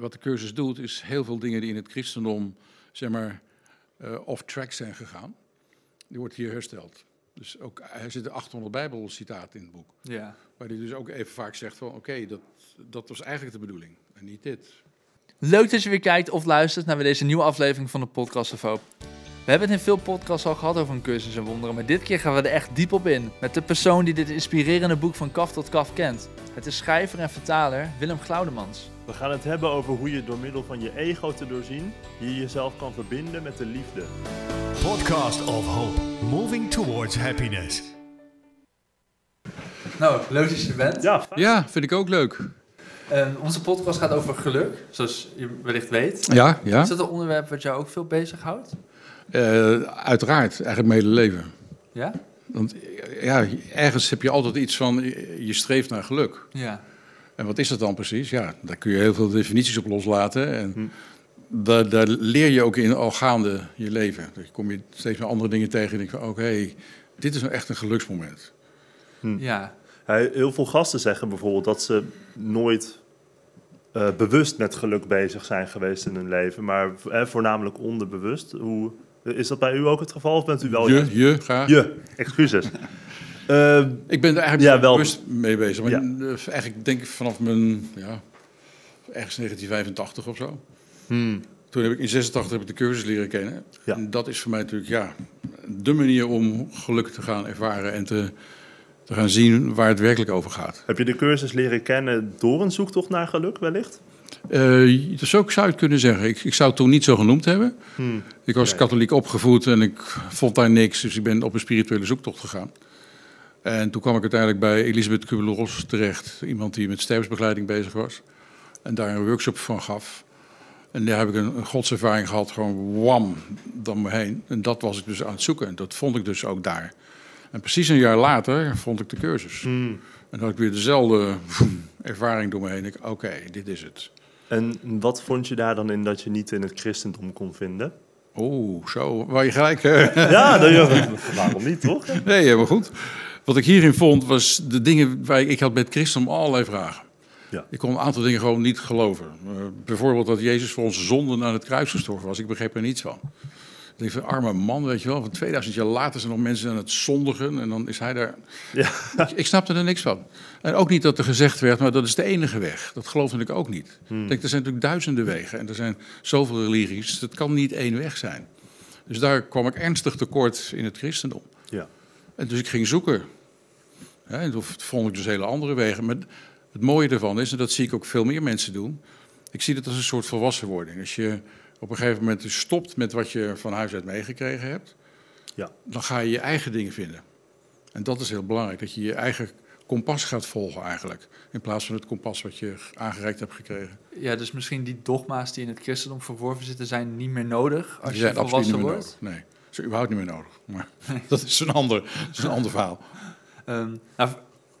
wat de cursus doet, is heel veel dingen die in het christendom, zeg maar, eh, off-track zijn gegaan. Die wordt hier hersteld. Dus ook, er zitten 800 bijbelcitaten in het boek. Ja. Waar hij dus ook even vaak zegt van, oké, dat, dat was eigenlijk de bedoeling. En niet dit. Leuk dat je weer kijkt of luistert naar deze nieuwe aflevering van de Podcast of Hope. We hebben het in veel podcasts al gehad over een cursus en wonderen, maar dit keer gaan we er echt diep op in. Met de persoon die dit inspirerende boek van kaf tot kaf kent. Het is schrijver en vertaler Willem Glaudemans. We gaan het hebben over hoe je door middel van je ego te doorzien, je jezelf kan verbinden met de liefde. Podcast of Hope, moving towards happiness. Nou, leuk dat je er bent. Ja. Ja, vind ik ook leuk. Ehm, onze podcast gaat over geluk, zoals je wellicht weet. Ja, ja. Is dat een onderwerp wat jou ook veel bezighoudt? Eh, uiteraard, eigenlijk mijn hele leven. Ja? Want ja, ergens heb je altijd iets van, je streeft naar geluk. Ja. En wat is dat dan precies? Ja, daar kun je heel veel definities op loslaten. En Hm. daar, daar leer je ook in al gaande je leven. Dan kom je steeds meer andere dingen tegen en denk van, oké, dit is nou echt een geluksmoment. Ja. Hij- Heel veel gasten zeggen bijvoorbeeld dat ze nooit eh, bewust met geluk bezig zijn geweest in hun leven, maar eh, voornamelijk onderbewust. Hoe, is dat bij u ook het geval of bent u wel je, juist- je, graag. Je, excuses. Eh, Ik ben er eigenlijk Ja, wel wel. bewust mee bezig. Maar Ja. eh, eigenlijk denk ik vanaf mijn, ja, ergens 1985 of zo. hmm, Toen heb ik in 86 heb ik de cursus leren kennen. Ja. En dat is voor mij natuurlijk ja, de manier om geluk te gaan ervaren en te, te gaan zien waar het werkelijk over gaat. Heb je de cursus leren kennen door een zoektocht naar geluk wellicht? Eh dus ook zou je het kunnen zeggen. Ik, ik zou het toen niet zo genoemd hebben. Hmm, Ik was katholiek opgevoed en ik vond daar niks. Dus ik ben op een spirituele zoektocht gegaan. En toen kwam ik uiteindelijk bij Elisabeth Kubler-Ross terecht. Iemand die met sterfsbegeleiding bezig was. En daar een workshop van gaf. En daar heb ik een, een godservaring gehad, gewoon wam, dan me heen. En dat was ik dus aan het zoeken. En dat vond ik dus ook daar. En precies een jaar later vond ik de cursus. hmm. En dan had ik weer dezelfde ervaring door me heen. Ik, Oké, dit is het. En wat vond je daar dan in dat je niet in het christendom kon vinden? Oeh, zo, waar je gelijk... eh, Ja, dat, waarom niet, toch? Nee, helemaal goed. Wat ik hierin vond, was de dingen waar ik, ik had met christendom allerlei vragen. Ja. Ik kon een aantal dingen gewoon niet geloven. Eh, bijvoorbeeld dat Jezus voor onze zonden aan het kruis gestorven was. Ik begreep er niets van. Ik van, arme man, weet je wel. Van 2000 jaar later zijn nog mensen aan het zondigen. En dan is hij daar... Ja. Ik, ik snapte er niks van. En ook niet dat er gezegd werd, maar dat is de enige weg. Dat geloofde ik ook niet. Hmm. Ik denk, er zijn natuurlijk duizenden wegen. En er zijn zoveel religies. Dat kan niet één weg zijn. Dus daar kwam ik ernstig tekort in het christendom. Ja. En dus ik ging zoeken. Ja, en toen vond ik dus hele andere wegen. Maar het mooie ervan is, en dat zie ik ook veel meer mensen doen. Ik zie het als een soort volwassenwording. Als je op een gegeven moment dus stopt met wat je van huis uit meegekregen hebt, Ja. dan ga je je eigen dingen vinden. En dat is heel belangrijk, dat je je eigen kompas gaat volgen eigenlijk. In plaats van het kompas wat je aangereikt hebt gekregen. Ja, dus misschien die dogma's die in het christendom verworven zitten, zijn niet meer nodig als Die je volwassen wordt. nodig. Nee, ze zijn überhaupt niet meer nodig. Maar dat is een ander, dat is een ander verhaal. Ehm, nou,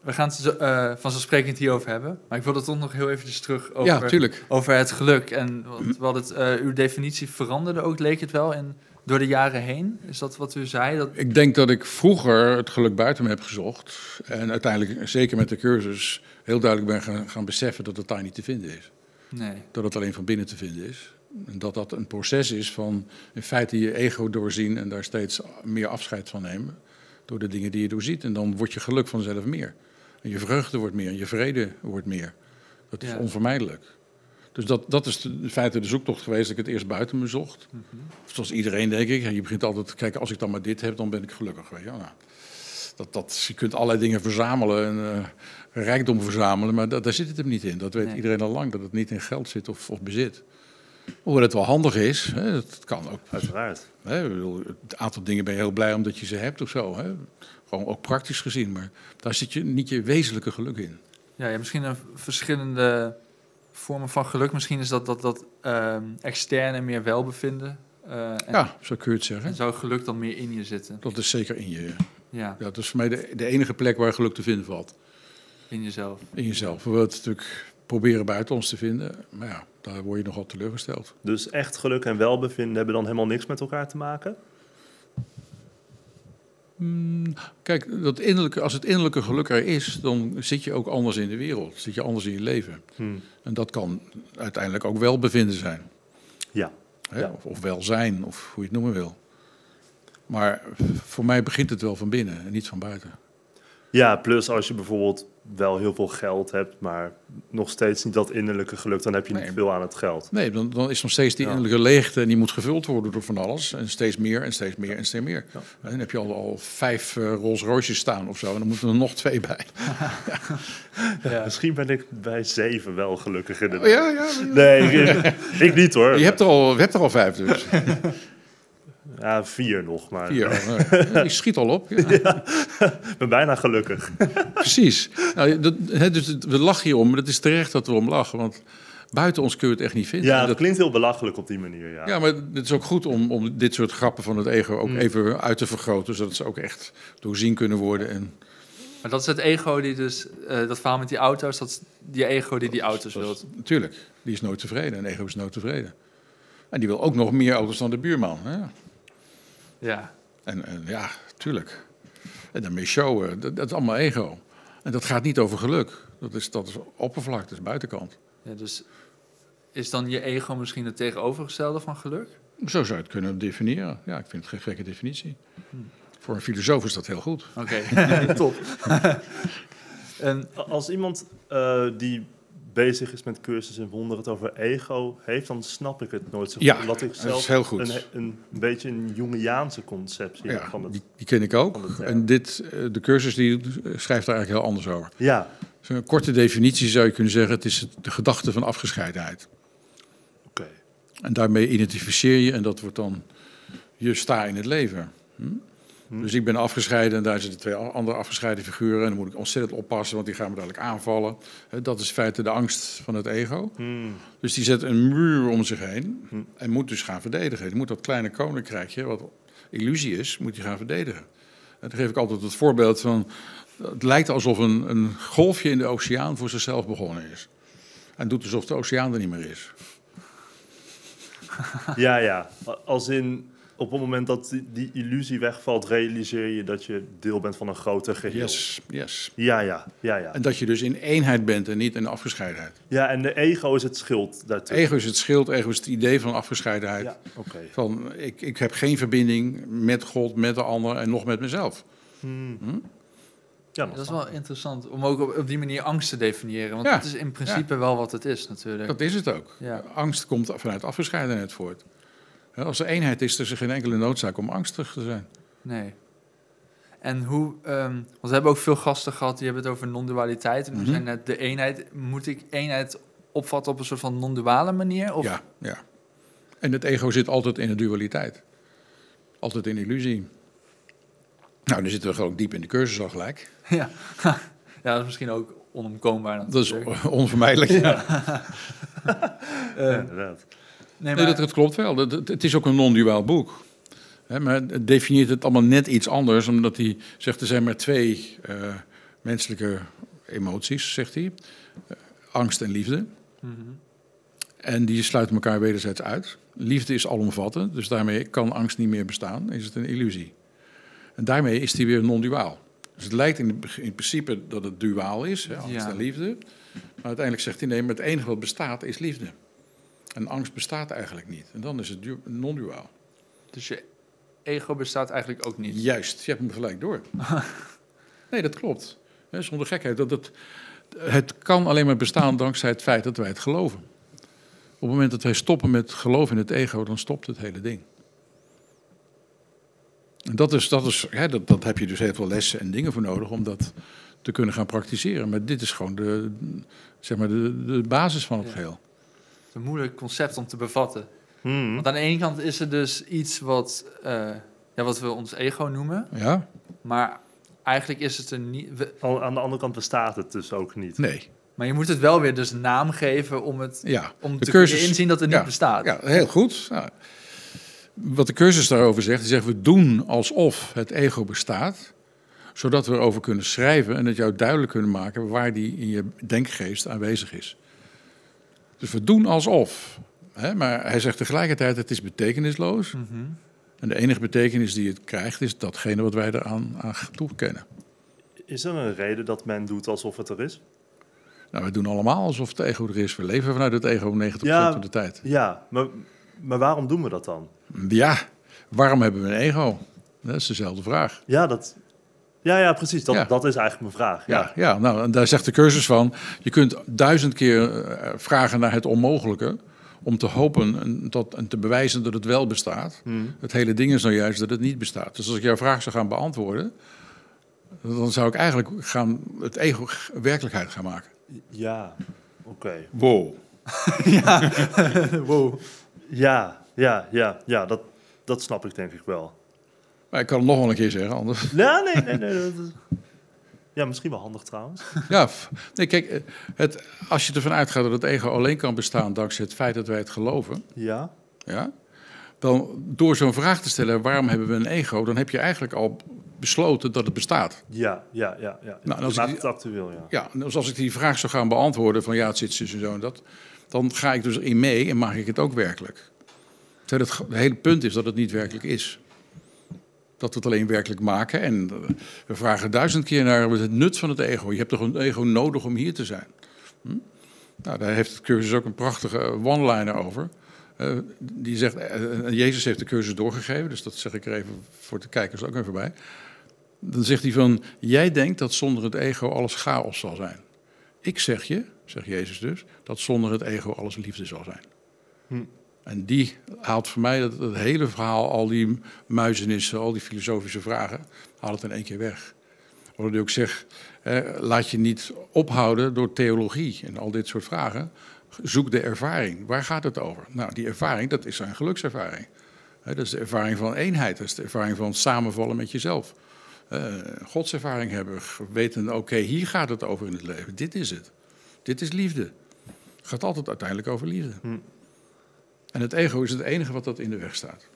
we gaan het eh, vanzelfsprekend hierover hebben. Maar ik wilde toch nog heel eventjes terug over, Ja, over het geluk. En wat, wat het, eh, uw definitie veranderde ook, leek het wel, in, door de jaren heen. Is dat wat u zei? Dat, Ik denk dat ik vroeger het geluk buiten me heb gezocht. En uiteindelijk, zeker met de cursus, heel duidelijk ben gaan, gaan beseffen dat het daar niet te vinden is. nee. Dat het alleen van binnen te vinden is. En dat dat een proces is van in feite je ego doorzien en daar steeds meer afscheid van nemen. Door de dingen die je doorziet. En dan wordt je geluk vanzelf meer. En je vreugde wordt meer en je vrede wordt meer. Dat is Ja. onvermijdelijk. Dus dat, dat is de- in feite de zoektocht geweest dat ik het eerst buiten me zocht. Mhm. Zoals iedereen, denk ik. Je begint altijd te kijken, als ik dan maar dit heb, dan ben ik gelukkig. Weet je. Nou, dat, dat, je kunt allerlei dingen verzamelen en eh, rijkdom verzamelen, maar dat, daar zit het hem niet in. Dat weet Nee. iedereen al lang, dat het niet in geld zit of, of bezit. Hoewel het wel handig is, hè, dat kan ook. Uiteraard. Hè, bedoel, het aantal dingen ben je heel blij omdat je ze hebt of zo. Hè. Gewoon ook praktisch gezien, maar daar zit je niet je wezenlijke geluk in. Ja, ja, misschien een verschillende vormen van geluk. Misschien is dat, dat, dat ehm, externe meer welbevinden. eh, en, Ja, zo kun je het zeggen. en zou geluk dan meer in je zitten? Dat is zeker in je. Ja, Ja, dat is voor mij de, de enige plek waar geluk te vinden valt. in jezelf. In jezelf. We willen het natuurlijk proberen buiten ons te vinden, maar ja, daar word je nogal teleurgesteld. Dus echt geluk en welbevinden hebben dan helemaal niks met elkaar te maken? Hmm, Kijk, dat innerlijke, als het innerlijke geluk er is, dan zit je ook anders in de wereld. Zit je anders in je leven. Hmm. En dat kan uiteindelijk ook welbevinden zijn. Ja. Hè? Ja. Of, of welzijn, of hoe je het noemen wil. Maar voor mij begint het wel van binnen en niet van buiten. Ja, plus als je bijvoorbeeld wel heel veel geld hebt, maar nog steeds niet dat innerlijke geluk, dan heb je Nee. niet veel aan het geld. Nee, dan, dan is nog steeds die Ja. innerlijke leegte en die moet gevuld worden door van alles. En steeds meer en steeds meer en steeds meer. Ja. En dan heb je al, al vijf eh, Rolls Royces staan of zo. En dan moeten er nog twee bij. Ja. Misschien ben ik bij zeven wel gelukkig in de Oh, ja, ja. Nee, ik, ik niet hoor. Je hebt er al, je hebt er al vijf dus. Ja, vier nog, maar Vier. nee. Die schiet al op. Ja, ik ben bijna gelukkig. Precies. Nou, dat, hè, dus we lachen hier om, maar het is terecht dat we om lachen. Want buiten ons kun je het echt niet vinden. Ja, dat dat, klinkt heel belachelijk op die manier, ja. ja, maar het is ook goed om, om dit soort grappen van het ego ook Mm. even uit te vergroten. Zodat ze ook echt doorzien kunnen worden. En Maar dat is het ego die dus, eh, dat verhaal met die auto's, dat is die ego die die auto's wil. Natuurlijk, die is nooit tevreden. Een ego is nooit tevreden. En die wil ook nog meer auto's dan de buurman. Hè? Ja. En, en ja, tuurlijk. En daarmee showen, dat, dat is allemaal ego. En dat gaat niet over geluk. Dat is, dat is oppervlak, dat is buitenkant. ja, dus is dan je ego misschien het tegenovergestelde van geluk? Zo zou je het kunnen definiëren. Ja, ik vind het geen gekke definitie. Hmm. Voor een filosoof is dat heel goed. Oké, top. en, Als iemand eh, die bezig is met cursus in wonderen het over ego heeft, dan snap ik het nooit zo goed. Ja, omdat ik dat zelf is heel goed. Een, een, beetje een Jungiaanse conceptie Ja, van het... die, die ken ik ook. het. En dit, eh, de cursus die schrijft daar eigenlijk heel anders over. Ja, Dus een korte definitie zou je kunnen zeggen: het is de gedachte van afgescheidenheid. oké. En daarmee identificeer je en dat wordt dan je sta in het leven. Hm? Hm. Dus ik ben afgescheiden en daar zitten twee andere afgescheiden figuren. En dan moet ik ontzettend oppassen, want die gaan me dadelijk aanvallen. Dat is in feite de angst van het ego. Hmm. Dus die zet een muur om zich heen Hm. en moet dus gaan verdedigen. Die moet dat kleine koninkrijkje, wat illusie is, moet hij gaan verdedigen. En dan geef ik altijd het voorbeeld van... Het lijkt alsof een, een golfje in de oceaan voor zichzelf begonnen is. En doet alsof de oceaan er niet meer is. Ja, ja. Als in, op het moment dat die, die illusie wegvalt, realiseer je dat je deel bent van een groter geheel. Yes, yes. Ja, ja, ja, ja. En dat je dus in eenheid bent en niet in afgescheidenheid. Ja, en de ego is het schild daartussen. Ego is het schild, ego is het idee van afgescheidenheid. Ja, oké. Van ik, ik heb geen verbinding met God, met de ander en nog met mezelf. Hmm. Hm? Ja, dat is wel interessant om ook op, op die manier angst te definiëren. Want Ja, dat is in principe wel wat het is natuurlijk. Dat is het ook. Ja. Angst komt vanuit afgescheidenheid voort. Als er eenheid is, is er geen enkele noodzaak om angstig te zijn. Nee. En hoe, ehm, want we hebben ook veel gasten gehad die hebben het over non-dualiteit. En we Mhm. zijn net de eenheid. Moet ik eenheid opvatten op een soort van non-duale manier? Of? Ja, ja. En het ego zit altijd in de dualiteit. Altijd in illusie. Nou, dan zitten we gewoon diep in de cursus al gelijk. ja. ja, dat is misschien ook onomkoombaar. Dat is onvermijdelijk. Ja. Eh, Ja, inderdaad. Nee, dat, dat klopt wel. Dat, dat- het is ook een non-duaal boek. Maar het definieert het allemaal net iets anders, omdat hij zegt er zijn maar twee eh, menselijke emoties, zegt hij. Eh, angst en liefde. Mhm. En die sluiten elkaar wederzijds uit. Liefde is alomvattend, dus daarmee kan angst niet meer bestaan. Is het een illusie. En daarmee is die weer non-duaal. Dus het lijkt in, in principe dat het duaal is, hè, angst Ja. en liefde. Maar uiteindelijk zegt hij nee, maar het enige wat bestaat is liefde. En angst bestaat eigenlijk niet. En dan is het du- non-duaal. Dus je ego bestaat eigenlijk ook niet. Juist, je hebt hem gelijk door. nee, dat klopt. Hè, zonder gekheid. Dat, dat, het kan alleen maar bestaan dankzij het feit dat wij het geloven. Op het moment dat wij stoppen met geloof in het ego, dan stopt het hele ding. En dat, is, dat, is, hè, dat, dat heb je dus heel veel lessen en dingen voor nodig om dat te kunnen gaan praktiseren. Maar dit is gewoon de, zeg maar de, de basis van het Ja. geheel. Het is een moeilijk concept om te bevatten. Hmm. Want aan de ene kant is er dus iets wat, eh, ja, wat we ons ego noemen. Ja? Maar eigenlijk is het er niet... we- Aan de andere kant bestaat het dus ook niet. Nee. maar je moet het wel weer dus naam geven om, het, Ja. om De te cursus- kunnen inzien dat het niet bestaat. Ja, heel goed. Nou, wat de cursus daarover zegt, die zegt we doen alsof het ego bestaat, zodat we erover kunnen schrijven en het jou duidelijk kunnen maken waar die in je denkgeest aanwezig is. Dus we doen alsof. Hè, maar hij zegt tegelijkertijd, het is betekenisloos. Mhm. En de enige betekenis die het krijgt is datgene wat wij eraan aan toekennen. Is er een reden dat men doet alsof het er is? Nou, we doen allemaal alsof het ego er is. We leven vanuit het ego 90% Ja. van de tijd. Ja, maar, maar waarom doen we dat dan? Ja, waarom hebben we een ego? Dat is dezelfde vraag. Ja, dat, ja, ja precies. Dat, Ja. dat is eigenlijk mijn vraag. Ja, ja nou, en daar zegt de cursus van... je kunt duizend keer eh, vragen naar het onmogelijke... om te hopen en, tot, en te bewijzen dat het wel bestaat. Hmm. Het hele ding is nou juist dat het niet bestaat. Dus als ik jouw vraag zou gaan beantwoorden... dan zou ik eigenlijk gaan het ego werkelijkheid gaan maken. Ja, oké. Wow. wow. Ja, ja, ja, ja dat, dat snap ik denk ik wel. Maar ik kan het nog wel een keer zeggen, anders... Ja, nee, nee, nee. Ja, misschien wel handig trouwens. Ja, nee, kijk, eh, het, als je ervan uitgaat dat het ego alleen kan bestaan dankzij het feit dat wij het geloven, Ja, ja, dan door zo'n vraag te stellen, waarom hebben we een ego, dan heb je eigenlijk al besloten dat het bestaat. ja, ja, ja. ja. Nou, als dat ik maakt het actueel, ja. Ja, en dus als ik die vraag zou gaan beantwoorden van ja, het zit zus en zo en dat, dan ga ik dus in mee en maak ik het ook werkelijk. Terwijl het hele punt is dat het niet werkelijk is. Dat we het alleen werkelijk maken. En eh, we vragen duizend keer naar het nut van het ego. Je hebt toch een ego nodig om hier te zijn? Hm? Nou, daar heeft het cursus ook een prachtige eh, one-liner over. Eh, die zegt, en Jezus heeft de cursus doorgegeven, dus dat zeg ik er even voor de kijkers ook even bij. Dan zegt hij van, jij denkt dat zonder het ego alles chaos zal zijn. Ik zeg je, zegt Jezus dus, dat zonder het ego alles liefde zal zijn. Hm. En die haalt voor mij dat, het hele verhaal, al die muizenissen, al die filosofische vragen, haalt het in één keer weg. Wat ik ook zeg, laat je niet ophouden door theologie en al dit soort vragen. Zoek de ervaring. Waar gaat het over? Nou, die ervaring, dat is een gelukservaring. Dat is de ervaring van eenheid, dat is de ervaring van samenvallen met jezelf. Eh, godservaring hebben, weten, oké, hier gaat het over in het leven. Dit is het. Dit is liefde. Het gaat altijd uiteindelijk over liefde. Hm. En het ego is het enige wat dat in de weg staat.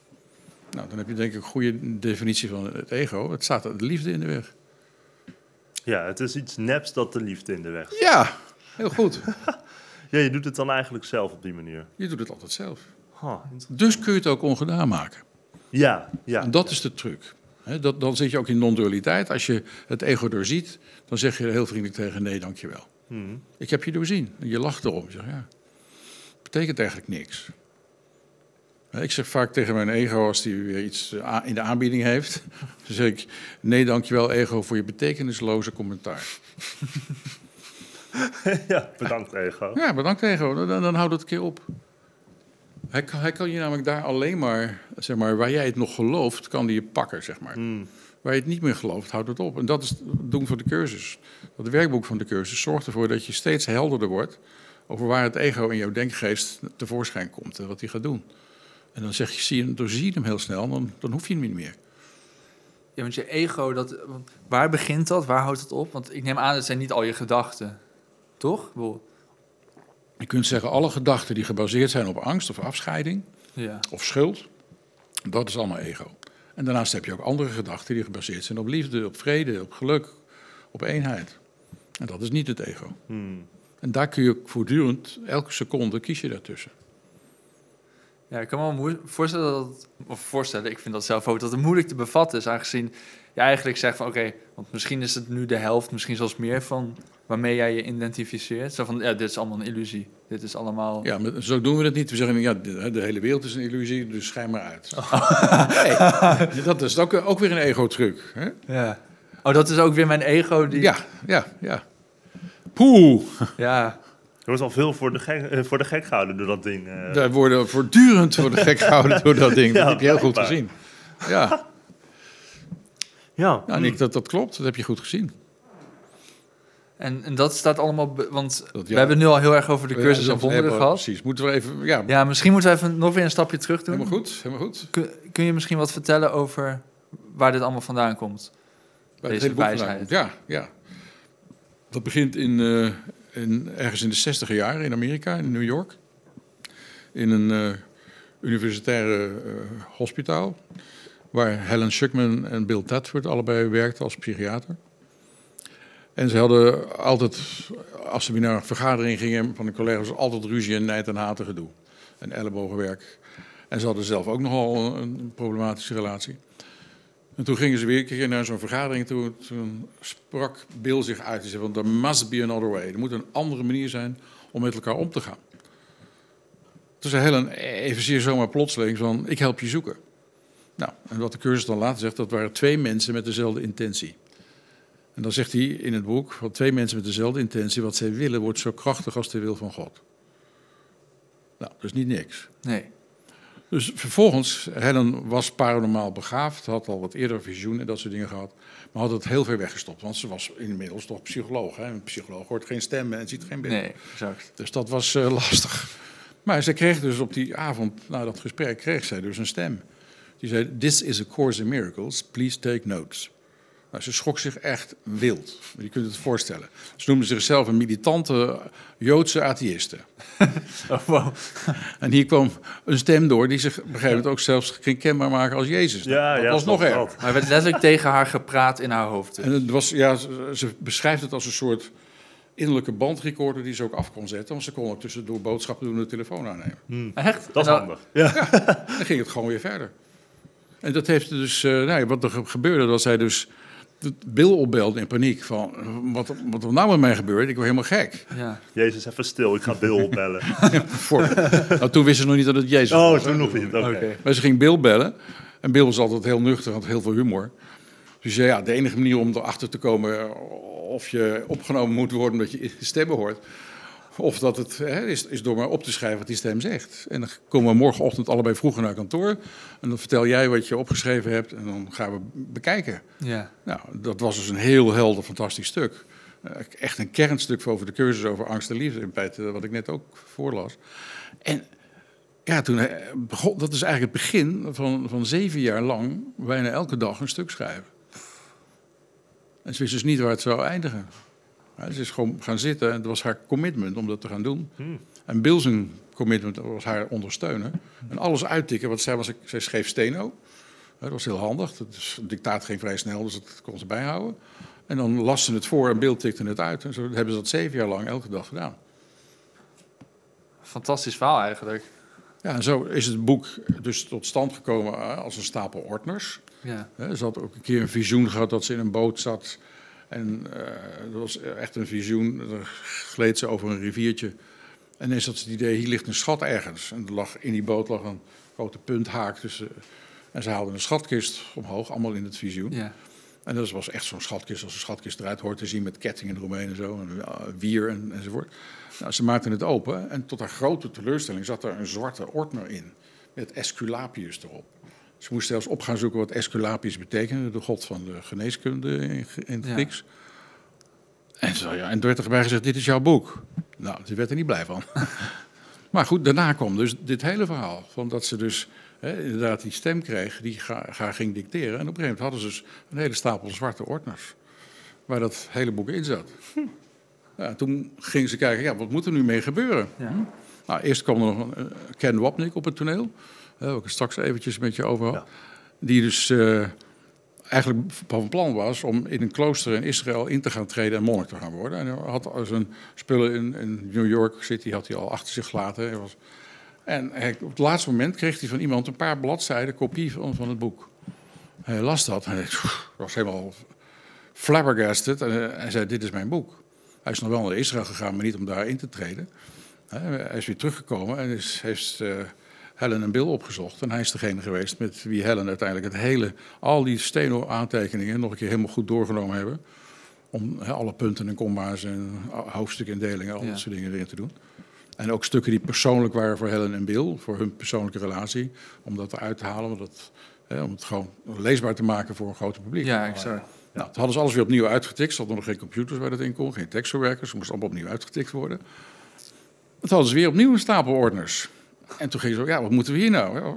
Nou, dan heb je denk ik een goede definitie van het ego. Het staat de liefde in de weg. Ja, het is iets neps dat de liefde in de weg staat. Ja, heel goed. Ja, je doet het dan eigenlijk zelf op die manier. Je doet het altijd zelf. Huh. Dus kun je het ook ongedaan maken. Ja, ja. En dat is de truc. Dat, dan zit je ook in non-dualiteit. Als je het ego doorziet, dan zeg je heel vriendelijk tegen nee, dankjewel. Hm. Ik heb je doorzien. En je lacht erom. Je zegt, ja, betekent eigenlijk niks. Ik zeg vaak tegen mijn ego als die weer iets eh, in de aanbieding heeft. Dan zeg ik, nee dankjewel ego voor je betekenisloze commentaar. ja, bedankt ego. Ja, bedankt ego. Dan, dan houdt het een keer op. Hij kan, hij kan je namelijk daar alleen maar, zeg maar, waar jij het nog gelooft, kan die je pakken, zeg maar. Hm. Waar je het niet meer gelooft, houdt het op. En dat is het doen van de cursus. Dat werkboek van de cursus zorgt ervoor dat je steeds helderder wordt over waar het ego in jouw denkgeest tevoorschijn komt en wat hij gaat doen. En dan zeg je, zie je, hem- doorzie je hem heel snel, dan, dan hoef je hem niet meer. Ja, want je ego, dat, waar begint dat? Waar houdt het op? Want ik neem aan, het zijn niet al je gedachten. Toch? Je kunt zeggen, alle gedachten die gebaseerd zijn op angst of afscheiding Ja. of schuld, dat is allemaal ego. En daarnaast heb je ook andere gedachten die gebaseerd zijn op liefde, op vrede, op geluk, op eenheid. En dat is niet het ego. Hm. En daar kun je voortdurend, elke seconde kies je daartussen. Ja, ik kan me voorstellen dat het, of voorstellen, ik vind dat zelf ook, dat het moeilijk te bevatten is, aangezien je eigenlijk zegt van oké, want misschien is het nu de helft, misschien zelfs meer van waarmee jij je identificeert. Zo van, ja, dit is allemaal een illusie. Dit is allemaal... Ja, maar zo doen we het niet. We zeggen, ja, de, de hele wereld is een illusie, dus schijn maar uit. Nee, dat is ook, ook weer een ego-truc. Hè? Ja. Oh, dat is ook weer mijn ego die... Ja, ja, ja. Poeh, Ja. Er wordt al veel voor de gek, eh, voor de gek gehouden door dat ding. eh. daar worden voortdurend voor de gek gehouden door dat ding. Dat Ja, heb je heel goed gezien. Ja, ja, nou, Nick, dat, dat klopt. Dat heb je goed gezien. En, en dat staat allemaal... want Dat- we hebben het nu al heel erg over de cursus Ja, en wonderen hebben- gehad. Precies, moeten we even... Ja, Ja, misschien moeten we even, nog weer een stapje terug doen. helemaal goed, helemaal goed. Kun, kun je misschien wat vertellen over waar dit allemaal vandaan komt? Bij Deze het hele boek wijsheid. Ja, ja. Dat begint in, eh, in, ergens in de zestiger jaren in Amerika, in New York. In een eh, universitaire eh, hospitaal. Waar Helen Schuckman en Bill Tadford allebei werkten als psychiater. En ze hadden altijd, als ze weer naar een vergadering gingen van de collega's, altijd ruzie en nijd en haten gedoe. En ellebogenwerk. En ze hadden zelf ook nogal een problematische relatie. En toen gingen ze weer een keer naar zo'n vergadering toe. Toen sprak Bill zich uit. Hij zei, van, there must be another way. Er moet een andere manier zijn om met elkaar om te gaan. Toen zei Helen evenzeer zomaar plotseling van, ik help je zoeken. Nou, en wat de cursus dan later zegt, dat waren twee mensen met dezelfde intentie. En dan zegt hij in het boek, van twee mensen met dezelfde intentie, wat zij willen wordt zo krachtig als de wil van God. Nou, dat is niet niks. Nee. Dus vervolgens, Helen was paranormaal begaafd, had al wat eerder visioen en dat soort dingen gehad, maar had het heel ver weggestopt, want ze was inmiddels toch psycholoog. Hè? Een psycholoog hoort geen stemmen en ziet geen beeld. Nee, exact. Dus dat was eh, lastig. Maar ze kreeg dus op die avond, na dat gesprek, kreeg zij dus een stem. Die zei, this is a course in miracles, please take notes. Nou, ze schrok zich echt wild. Je kunt het voorstellen. Ze noemde zichzelf een militante Joodse atheïste. Oh, wow. En hier kwam een stem door die zich op een gegeven moment ook zelfs ging kenbaar maken als Jezus. Ja, dat ja, was nog dat. Maar er werd letterlijk tegen haar gepraat in haar hoofd. En het was, ja, ze, beschrijft het als een soort innerlijke bandrecorder die ze ook af kon zetten. Want ze kon ook tussendoor boodschappen doen en de telefoon aannemen. Echt? Dat is dan- handig. Ja. Dan ging het gewoon weer verder. En dat heeft dus, eh, nou ja, wat er ge- gebeurde, was hij dus Bill opbelde in paniek van, wat, wat er nou met mij gebeurt, ik word helemaal gek. Ja. Jezus, even stil, ik ga Bill opbellen. Voor, nou, toen wisten ze nog niet dat het Jezus Oh, was. toen nog niet. Oké. Maar ze ging Bill bellen. En Bill was altijd heel nuchter, had heel veel humor. Dus ja, de enige manier om erachter te komen of je opgenomen moet worden omdat je stemmen hoort. Of dat het hè, is, is door maar op te schrijven wat die stem zegt. En dan komen we morgenochtend allebei vroeger naar kantoor. En dan vertel jij wat je opgeschreven hebt en dan gaan we bekijken. Ja. Nou, dat was dus een heel helder, fantastisch stuk. Eh, Echt een kernstuk over de cursus over angst en liefde, in feite, wat ik net ook voorlas. En ja, toen eh, begon, dat is eigenlijk het begin van, van zeven jaar lang bijna elke dag een stuk schrijven. En ze wist dus niet waar het zou eindigen. Ze is gewoon gaan zitten en het was haar commitment om dat te gaan doen. En Bill zijn commitment was haar ondersteunen. En alles uittikken, want zij, was, zij schreef steno. Dat was heel handig. Het dictaat ging vrij snel, dus dat kon ze bijhouden. En dan las ze het voor en Bill tikte het uit. En zo hebben ze dat zeven jaar lang elke dag gedaan. Fantastisch verhaal eigenlijk. Ja, en zo is het boek dus tot stand gekomen als een stapel ordners. Ja. Ze had ook een keer een visioen gehad dat ze in een boot zat. En eh, dat was echt een visioen. Dan gleed ze over een riviertje. En ineens had ze het idee, hier ligt een schat ergens. En er lag, in die boot lag een grote punthaak. tussen. en ze haalden een schatkist omhoog, allemaal in het visioen. Ja. En dat was echt zo'n schatkist, als een schatkist eruit hoort te zien met kettingen eromheen en zo, en ja, wier en, enzovoort. Nou, ze maakten het open en tot haar grote teleurstelling zat er een zwarte ordner in, met Esculapius erop. Ze moest zelfs op gaan zoeken wat Esculapius betekende, de god van de geneeskunde in, in het Ja. Grieks. En, zo, ja, en toen werd er bij gezegd, dit is jouw boek. Nou, die werd er niet blij van. maar goed, daarna kwam dus dit hele verhaal, van dat ze dus hè, inderdaad die stem kreeg, die ga, ga ging dicteren. En op een gegeven moment hadden ze dus een hele stapel zwarte ordners, waar dat hele boek in zat. Ja, toen gingen ze kijken, ja, wat moet er nu mee gebeuren? Ja. Nou, eerst kwam er nog een, eh, Ken Wapnick op het toneel, hè, waar ik het straks eventjes met je over. Ja. Die dus eh, eigenlijk van plan was om in een klooster in Israël in te gaan treden en monnik te gaan worden. En hij had zijn spullen in, in New York City had hij al achter zich gelaten. Hij was, en hij, op het laatste moment kreeg hij van iemand een paar bladzijden kopie van, van het boek. Hij las dat en hij was helemaal flabbergasted. En eh, hij zei, dit is mijn boek. Hij is nog wel naar Israël gegaan, maar niet om daar in te treden. Hij is weer teruggekomen en is, heeft eh, Helen en Bill opgezocht. En hij is degene geweest met wie Helen uiteindelijk het hele, al die steno-aantekeningen nog een keer helemaal goed doorgenomen hebben. Om alle punten en komma's en hoofdstukindelingen, al Ja. dat soort dingen erin te doen. En ook stukken die persoonlijk waren voor Helen en Bill, voor hun persoonlijke relatie. Om dat eruit te halen, om, dat, om het gewoon leesbaar te maken voor een groot publiek. Ja, exact. Nou, toen hadden ze alles weer opnieuw uitgetikt. Ze hadden nog geen computers waar dat in kon, geen tekstverwerkers. Ze moesten allemaal opnieuw uitgetikt worden. Toen hadden ze weer opnieuw een stapel ordners. En toen gingen ze, ja, wat moeten we hier nou?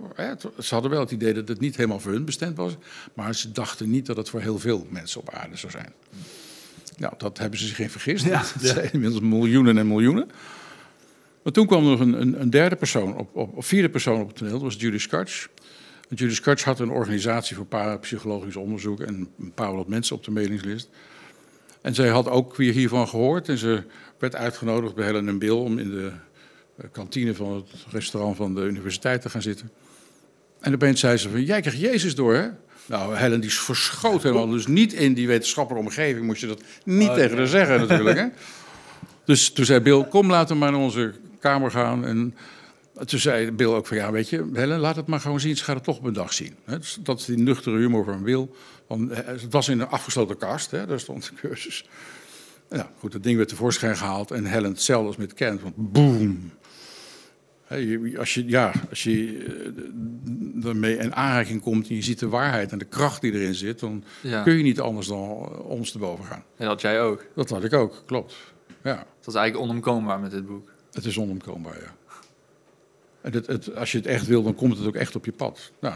Ze hadden wel het idee dat het niet helemaal voor hun bestemd was. Maar ze dachten niet dat het voor heel veel mensen op aarde zou zijn. Nou, dat hebben ze zich in vergist. Ja. Het zijn inmiddels miljoenen en miljoenen. Maar toen kwam er nog een, een, een derde persoon, op, op, of vierde persoon op het toneel. Dat was Judy. En Judy Scotch had een organisatie voor parapsychologisch onderzoek... en een paar honderd mensen op de mailingslist. En zij had ook weer hiervan gehoord. En ze werd uitgenodigd bij Helen en Bill... om in de kantine van het restaurant van de universiteit te gaan zitten. En opeens zei ze van, jij krijgt Jezus door, hè? Nou, Helen die verschoot helemaal. Dus niet in die wetenschappelijke omgeving moest je dat niet Oh, tegen haar zeggen natuurlijk, hè? Dus toen zei Bill, kom laten we maar naar onze kamer gaan. En toen zei Bill ook van, ja, weet je, Helen, laat het maar gewoon zien. Ze gaat het toch op een dag zien. Dus dat is die nuchtere humor van Bill. Want eh, het was in een afgesloten kast, hè? daar stond de cursus. Ja, goed, dat ding werd tevoorschijn gehaald. En Helen hetzelfde als met Kent, want boom. Als je, ja, als je eh, ermee in aanraking komt en je ziet de waarheid en de kracht die erin zit, dan Ja. kun je niet anders dan ons te boven gaan. En dat jij ook. Dat had ik ook, klopt. Ja, Dat was eigenlijk onomkoombaar met dit boek. het is onomkoombaar, ja. En het, het, als je het echt wil, dan komt het ook echt op je pad. Nou,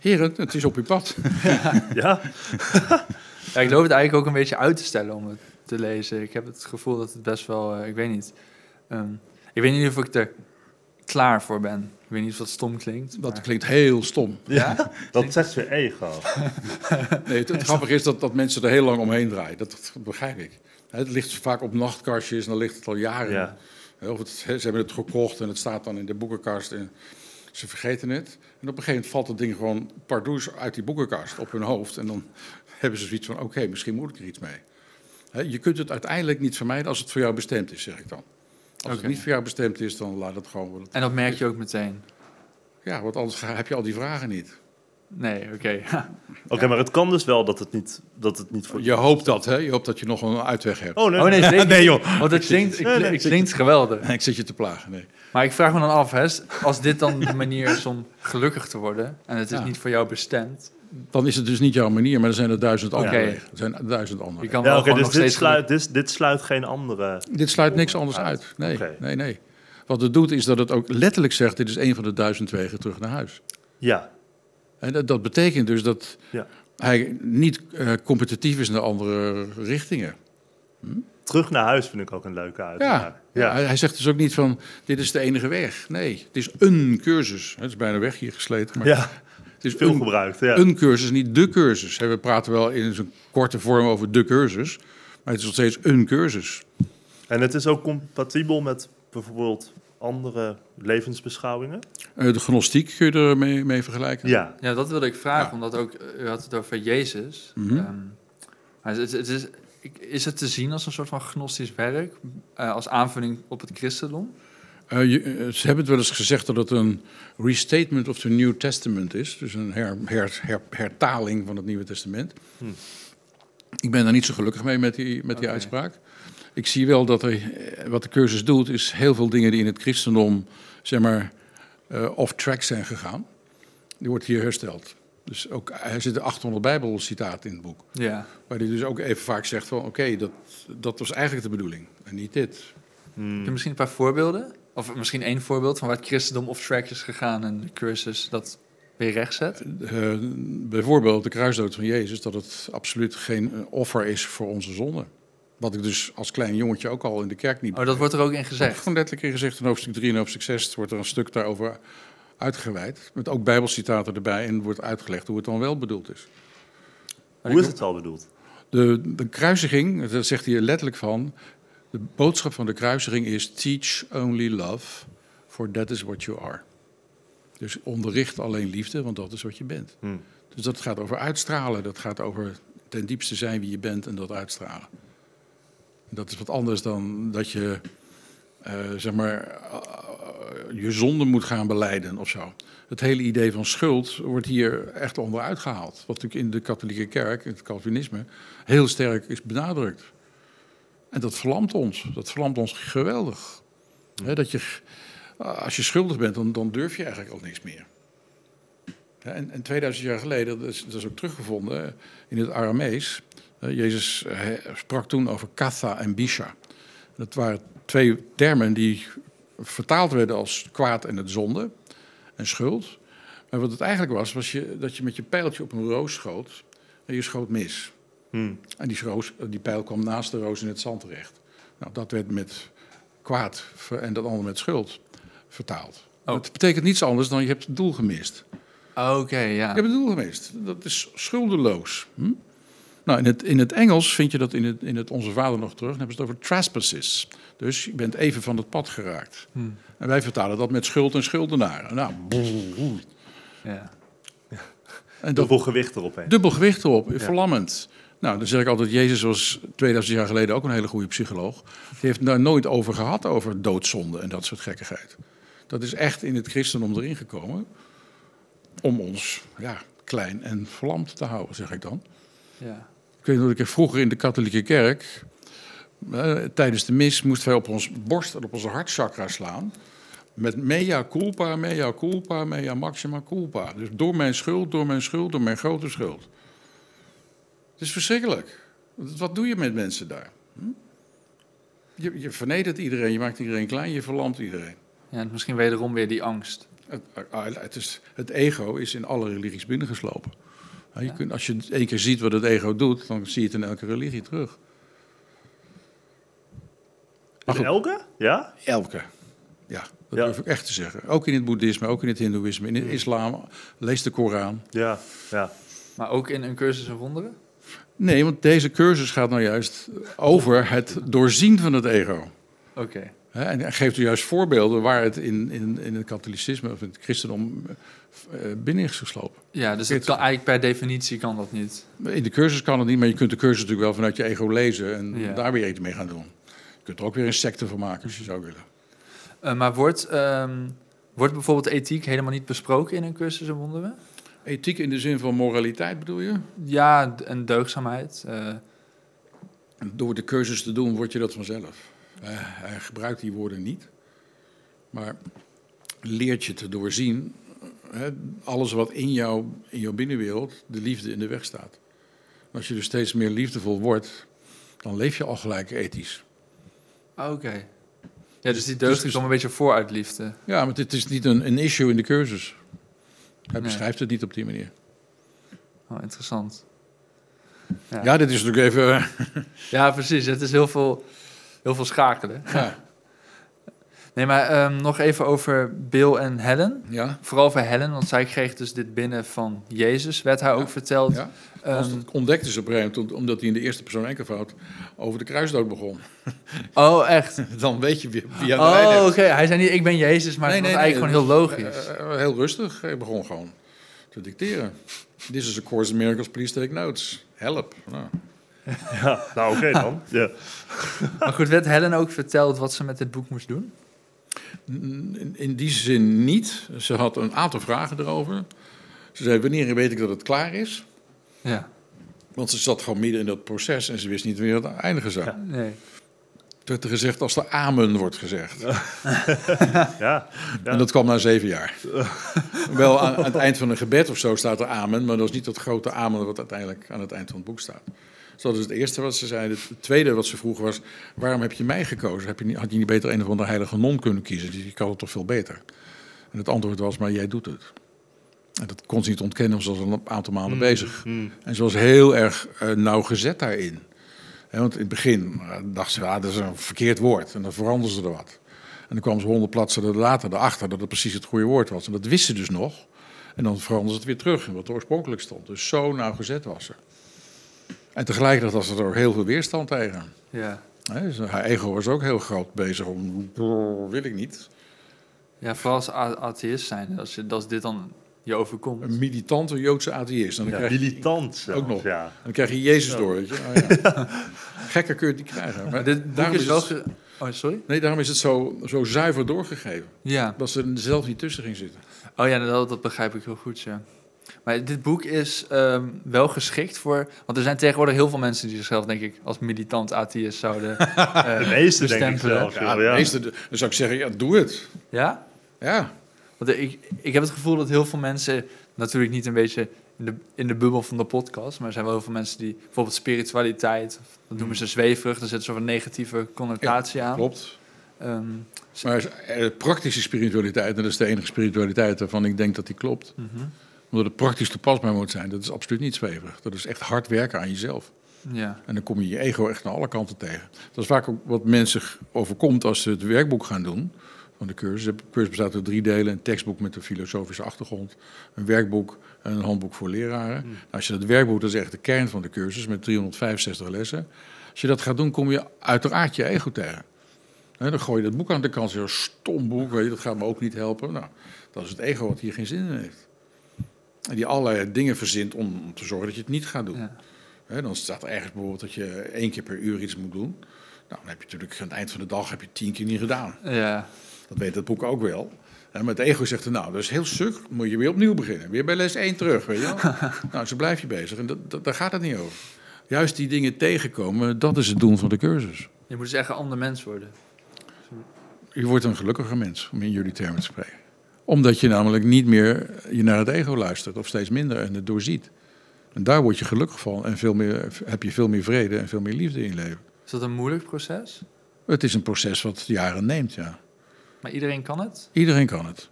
heren, het is op je pad. Ja, Ja, ik loop het eigenlijk ook een beetje uit te stellen om het te lezen. Ik heb het gevoel dat het best wel, eh, ik weet niet. Ehm, ik weet niet of ik er klaar voor ben. Ik weet niet of dat stom klinkt. Dat maar- klinkt heel stom. Ja? dat zegt weer ego. Nee, het, het grappige is dat, dat mensen er heel lang omheen draaien. Dat, dat begrijp ik. Het ligt vaak op nachtkastjes en dan ligt het al jaren. Ja. Of het, ze hebben het gekocht en het staat dan in de boekenkast en ze vergeten het. En op een gegeven moment valt het ding gewoon pardoes uit die boekenkast op hun hoofd. En dan hebben ze zoiets van, oké, misschien moet ik er iets mee. Hè, je kunt het uiteindelijk niet vermijden als het voor jou bestemd is, zeg ik dan. Als het niet voor jou bestemd is, dan laat het gewoon. En dat merk je ook meteen. Ja, want anders heb je al die vragen niet. Nee, oké. Oké, maar het kan dus wel dat het niet, dat het niet voor... Je hoopt dat, hè? Je hoopt dat je nog een uitweg hebt. Oh nee, Oh nee, zeker Nee, joh. Want het klinkt, ik, Nee, nee, ik ik zit- klinkt geweldig. Ik zit je te plagen, nee. Maar ik vraag me dan af, hè, als dit dan de manier is om gelukkig te worden... en het is Ja. niet voor jou bestemd... Dan is het dus niet jouw manier, maar er zijn er duizend andere Oké. wegen. Er zijn duizend andere je kan Ja, wel dus nog dit sluit, dit, dit sluit geen andere... Dit sluit niks anders Uit. uit. Nee, nee, nee. Wat het doet is dat het ook letterlijk zegt: dit is een van de duizend wegen terug naar huis. Ja, En dat, dat betekent dus dat Ja. hij niet eh, competitief is naar andere richtingen. terug naar huis vind ik ook een leuke uitdaging. Ja, ja. Hij, hij zegt dus ook niet van: dit is de enige weg. Nee, het is een cursus. Het is bijna weg hier gesleten. Maar ja, is veel een, gebruikt. Ja. een cursus, niet de cursus. We praten wel in zo'n korte vorm over de cursus. Maar het is nog steeds een cursus. En het is ook compatibel met bijvoorbeeld andere levensbeschouwingen? Eh, de gnostiek kun je er mee, mee vergelijken. Ja, Ja, dat wilde ik vragen, Ja. omdat ook, eh, u had het over Jezus. Maar het, het is, is het te zien als een soort van gnostisch werk, eh, als aanvulling op het christendom? Eh, je- eh, ze hebben het wel eens gezegd dat het een restatement of the New Testament is. Dus een her, her- her- hertaling van het Nieuwe Testament. Hm. Ik ben daar niet zo gelukkig mee met die, met die uitspraak. Ik zie wel dat er, eh, wat de cursus doet, is heel veel dingen die in het christendom, zeg maar, eh, off-track zijn gegaan. Die wordt hier hersteld. Dus ook, er zitten 800 bijbelcitaten in het boek. Ja. Waar hij dus ook even vaak zegt van, oké, dat, dat was eigenlijk de bedoeling. En niet dit. Hmm. Heb je misschien een paar voorbeelden? Of misschien één voorbeeld van waar het christendom off track is gegaan en de cursus dat weer rechtzet? Eh, bijvoorbeeld de kruisdood van Jezus, dat het absoluut geen eh, offer is voor onze zonde. Wat ik dus als klein jongetje ook al in de kerk niet Oh, dat wordt er ook in gezegd. gewoon letterlijk in gezegd in hoofdstuk 3 en hoofdstuk 6 wordt er een stuk daarover uitgeweid. Met ook bijbelcitaten erbij en wordt uitgelegd hoe het dan wel bedoeld is. Hoe is het al bedoeld? De, de kruisiging, daar zegt hij er letterlijk van, de boodschap van de kruisiging is teach only love, for that is what you are. Dus onderricht alleen liefde, want dat is wat je bent. Hmm. Dus dat gaat over uitstralen, dat gaat over ten diepste zijn wie je bent en dat uitstralen. En dat is wat anders dan dat je, eh, zeg maar, eh, je zonde moet gaan beleiden of zo. Het hele idee van schuld wordt hier echt onderuit gehaald. Wat natuurlijk in de katholieke kerk, het Calvinisme, heel sterk is benadrukt. En dat verlamt ons. Dat verlamt ons geweldig. Dat je, als je schuldig bent, dan, dan durf je eigenlijk al niks meer. En, en 2000 jaar geleden, dat is, dat is ook teruggevonden in het Aramees. Jezus sprak toen over katha en bisha. Dat waren twee termen die vertaald werden als kwaad en het zonde en schuld. Maar wat het eigenlijk was, was je, dat je met je pijltje op een roos schoot en je schoot mis. Hmm. En die, roos, die pijl kwam naast de roos in het zand terecht. Nou, dat werd met kwaad ver- en dat andere met schuld vertaald. Oh. Het betekent niets anders dan je hebt het doel gemist. Oké, ja. Je hebt het doel gemist. Dat is schuldeloos. Hm? Nou, in het, in het Engels vind je dat in het, in het Onze Vader nog terug. Dan hebben ze het over trespasses. Dus je bent even van het pad geraakt. Hm. En wij vertalen dat met schuld en schuldenaren. Nou, boe. Ja. En dat, Dubbel gewicht erop heen. dubbel gewicht erop, verlammend. Nou, dan zeg ik altijd, Jezus was 2000 jaar geleden ook een hele goede psycholoog. Die heeft daar nooit over gehad, over doodzonde en dat soort gekkigheid. Dat is echt in het christendom erin gekomen om ons ja, klein en verlamd te houden, zeg ik dan. Ja. Ik weet nog dat ik vroeger in de katholieke kerk, eh, tijdens de mis, moesten wij op ons borst en op onze hartchakra slaan. Met mea culpa, mea culpa, mea maxima culpa. Dus door mijn schuld, door mijn schuld, door mijn grote schuld. Het is verschrikkelijk. Wat doe je met mensen daar? Hm? Je, je vernedert iedereen, je maakt iedereen klein, je verlamt iedereen. ja, en misschien wederom weer die angst. Het, het, is, het ego is in alle religies binnengeslopen. Ja, je Ja. kunt, als je één keer ziet wat het ego doet, dan zie je het in elke religie terug. Maar In goed, elke? Ja? elke. Ja, dat Ja. durf ik echt te zeggen. Ook in het boeddhisme, ook in het hindoeïsme, in het islam. Lees de Koran. Ja, ja. Maar ook in een cursus en wonderen? Nee, want deze cursus gaat nou juist over het doorzien van het ego. Oké. En geeft u juist voorbeelden waar het in, in, in het katholicisme of in het christendom eh, binnen is geslopen. Ja, dus het kan, eigenlijk per definitie kan dat niet. In de cursus kan het niet, maar je kunt de cursus natuurlijk wel vanuit je ego lezen en Ja. daar weer iets mee gaan doen. Je kunt er ook weer een secte van maken als je zou willen. Eh, maar wordt, ehm, wordt bijvoorbeeld ethiek helemaal niet besproken in een cursus en wonderen? Ethiek in de zin van moraliteit bedoel je? Ja, en deugdzaamheid. eh, door de cursus te doen word je dat vanzelf. Eh, hij gebruikt die woorden niet, maar leert je te doorzien alles wat in, jou, in jouw binnenwereld de liefde in de weg staat. En als je dus steeds meer liefdevol wordt, dan leef je al gelijk ethisch. ah, Oké. Ja, dus die deugd dus- komt een beetje voor uit liefde. Ja, maar dit is niet een, een issue in de cursus. Hij Nee. beschrijft het niet op die manier. Oh, interessant. Ja. Ja, dit is natuurlijk even. eh, Ja, precies. Het is heel veel, heel veel schakelen. ja. Nee, maar ehm, nog even over Bill en Helen. Ja. Vooral over Helen, want zij kreeg dus dit binnen van Jezus, werd haar Ja. ook verteld. ja. Ehm, ontdekte ze op een gegeven moment, omdat hij in de eerste persoon enkelvoud over de kruisdood begon. oh, echt? Dan weet je wie, wie aan de Oh, oké. Hij zei niet, ik ben Jezus, maar het was eigenlijk gewoon heel logisch. Eh, eh, heel rustig. Hij begon gewoon te dicteren. This is a course in miracles, please take notes. Help. Nou, ja. Nou, oké dan. Ja. Maar goed, werd Helen ook verteld wat ze met dit boek moest doen? In, in die zin niet. Ze had een aantal vragen erover. Ze zei, wanneer weet ik dat het klaar is? Ja. Want ze zat gewoon midden in dat proces en ze wist niet wanneer het eindigen zou. Ja. Nee. Toen werd er gezegd als er amen wordt gezegd. Ja. ja. En dat kwam na zeven jaar. Wel aan, aan het eind van een gebed of zo staat er amen, maar dat is niet dat grote amen wat uiteindelijk aan het eind van het boek staat. Dus dat is het eerste wat ze zeiden. Het tweede wat ze vroeg was, waarom heb je mij gekozen? Heb je niet, had je niet beter een of andere heilige non kunnen kiezen? Die kan het toch veel beter? En het antwoord was, maar jij doet het. En dat kon ze niet ontkennen, want ze was al een aantal maanden bezig. Mm. En ze was heel erg eh, nauwgezet daarin. Want in het begin eh, dacht ze, ah, dat is een verkeerd woord. En dan veranderde ze er wat. En dan kwam ze honderd bladzijden later erachter dat het precies het goede woord was. En dat wist ze dus nog. En dan veranderde ze het weer terug in wat er oorspronkelijk stond. Dus zo nauwgezet was ze. En tegelijkertijd was er ook heel veel weerstand tegen. Ja. Hè, dus haar ego was ook heel groot bezig om, "Oh, wil ik niet. ja, vooral als atheïst zijn. Als, je, als dit dan je overkomt. Een militante Joodse atheïst. Dan, Ja, krijg, je, militant zelfs, Ook nog. Ja. dan krijg je Jezus door. Weet je? Oh, ja. Gekker kun je het niet krijgen. Maar dit daarom is wel... het- ge- Oh, sorry? Nee, daarom is het zo, zo zuiver doorgegeven. Ja. Dat ze er zelf niet tussen ging zitten. Oh ja, dat, dat begrijp ik heel goed, ja. Maar dit boek is ehm, wel geschikt voor... Want er zijn tegenwoordig heel veel mensen die zichzelf, denk ik, als militant atheïst zouden eh, De meeste denk ik. Ja, Ja, de meeste, dan zou ik zeggen, ja, doe het. Ja? Ja, Want ik, ik heb het gevoel dat heel veel mensen, natuurlijk niet een beetje in de, in de bubbel van de podcast, maar er zijn wel heel veel mensen die bijvoorbeeld spiritualiteit, dat noemen ze zweverig, daar zit zo'n negatieve connotatie aan. klopt. Ehm, Maar eh, praktische spiritualiteit, en dat is de enige spiritualiteit waarvan ik denk dat die klopt. mhm. Omdat het praktisch toepasbaar moet zijn, dat is absoluut niet zweverig. Dat is echt hard werken aan jezelf. Ja, En dan kom je je ego echt aan alle kanten tegen. Dat is vaak ook wat mensen overkomt als ze het werkboek gaan doen van de cursus. De cursus bestaat uit drie delen. Een tekstboek met een filosofische achtergrond, een werkboek en een handboek voor leraren. Nou, als je dat werkboek, dat is echt de kern van de cursus met 365 lessen. Als je dat gaat doen, kom je uiteraard je ego tegen. Dan gooi je dat boek aan de kant, zo'n stom boek, weet je, dat gaat me ook niet helpen. Nou, dat is het ego wat hier geen zin in heeft. Die allerlei dingen verzint om, te zorgen dat je het niet gaat doen. Ja. Dan staat er ergens bijvoorbeeld dat je één keer per uur iets moet doen. Nou, dan heb je natuurlijk aan het eind van de dag heb je tien keer niet gedaan. Ja. Dat weet het boek ook wel. En met het ego zegt er, nou, dat is heel suk, moet je weer opnieuw beginnen. Weer bij les 1 terug, weet je wel. nou, zo blijf je bezig. En dat, dat, daar gaat het niet over. Juist die dingen tegenkomen, dat is het doel van de cursus. Je moet dus echt een ander mens worden. Je wordt een gelukkiger mens, om in jullie termen te spreken. Omdat je namelijk niet meer je naar het ego luistert, of steeds minder, en het doorziet. En daar word je gelukkig van en veel meer, heb je veel meer vrede en veel meer liefde in je leven. Is dat een moeilijk proces? Het is een proces wat jaren neemt, ja. Maar iedereen kan het? Iedereen kan het.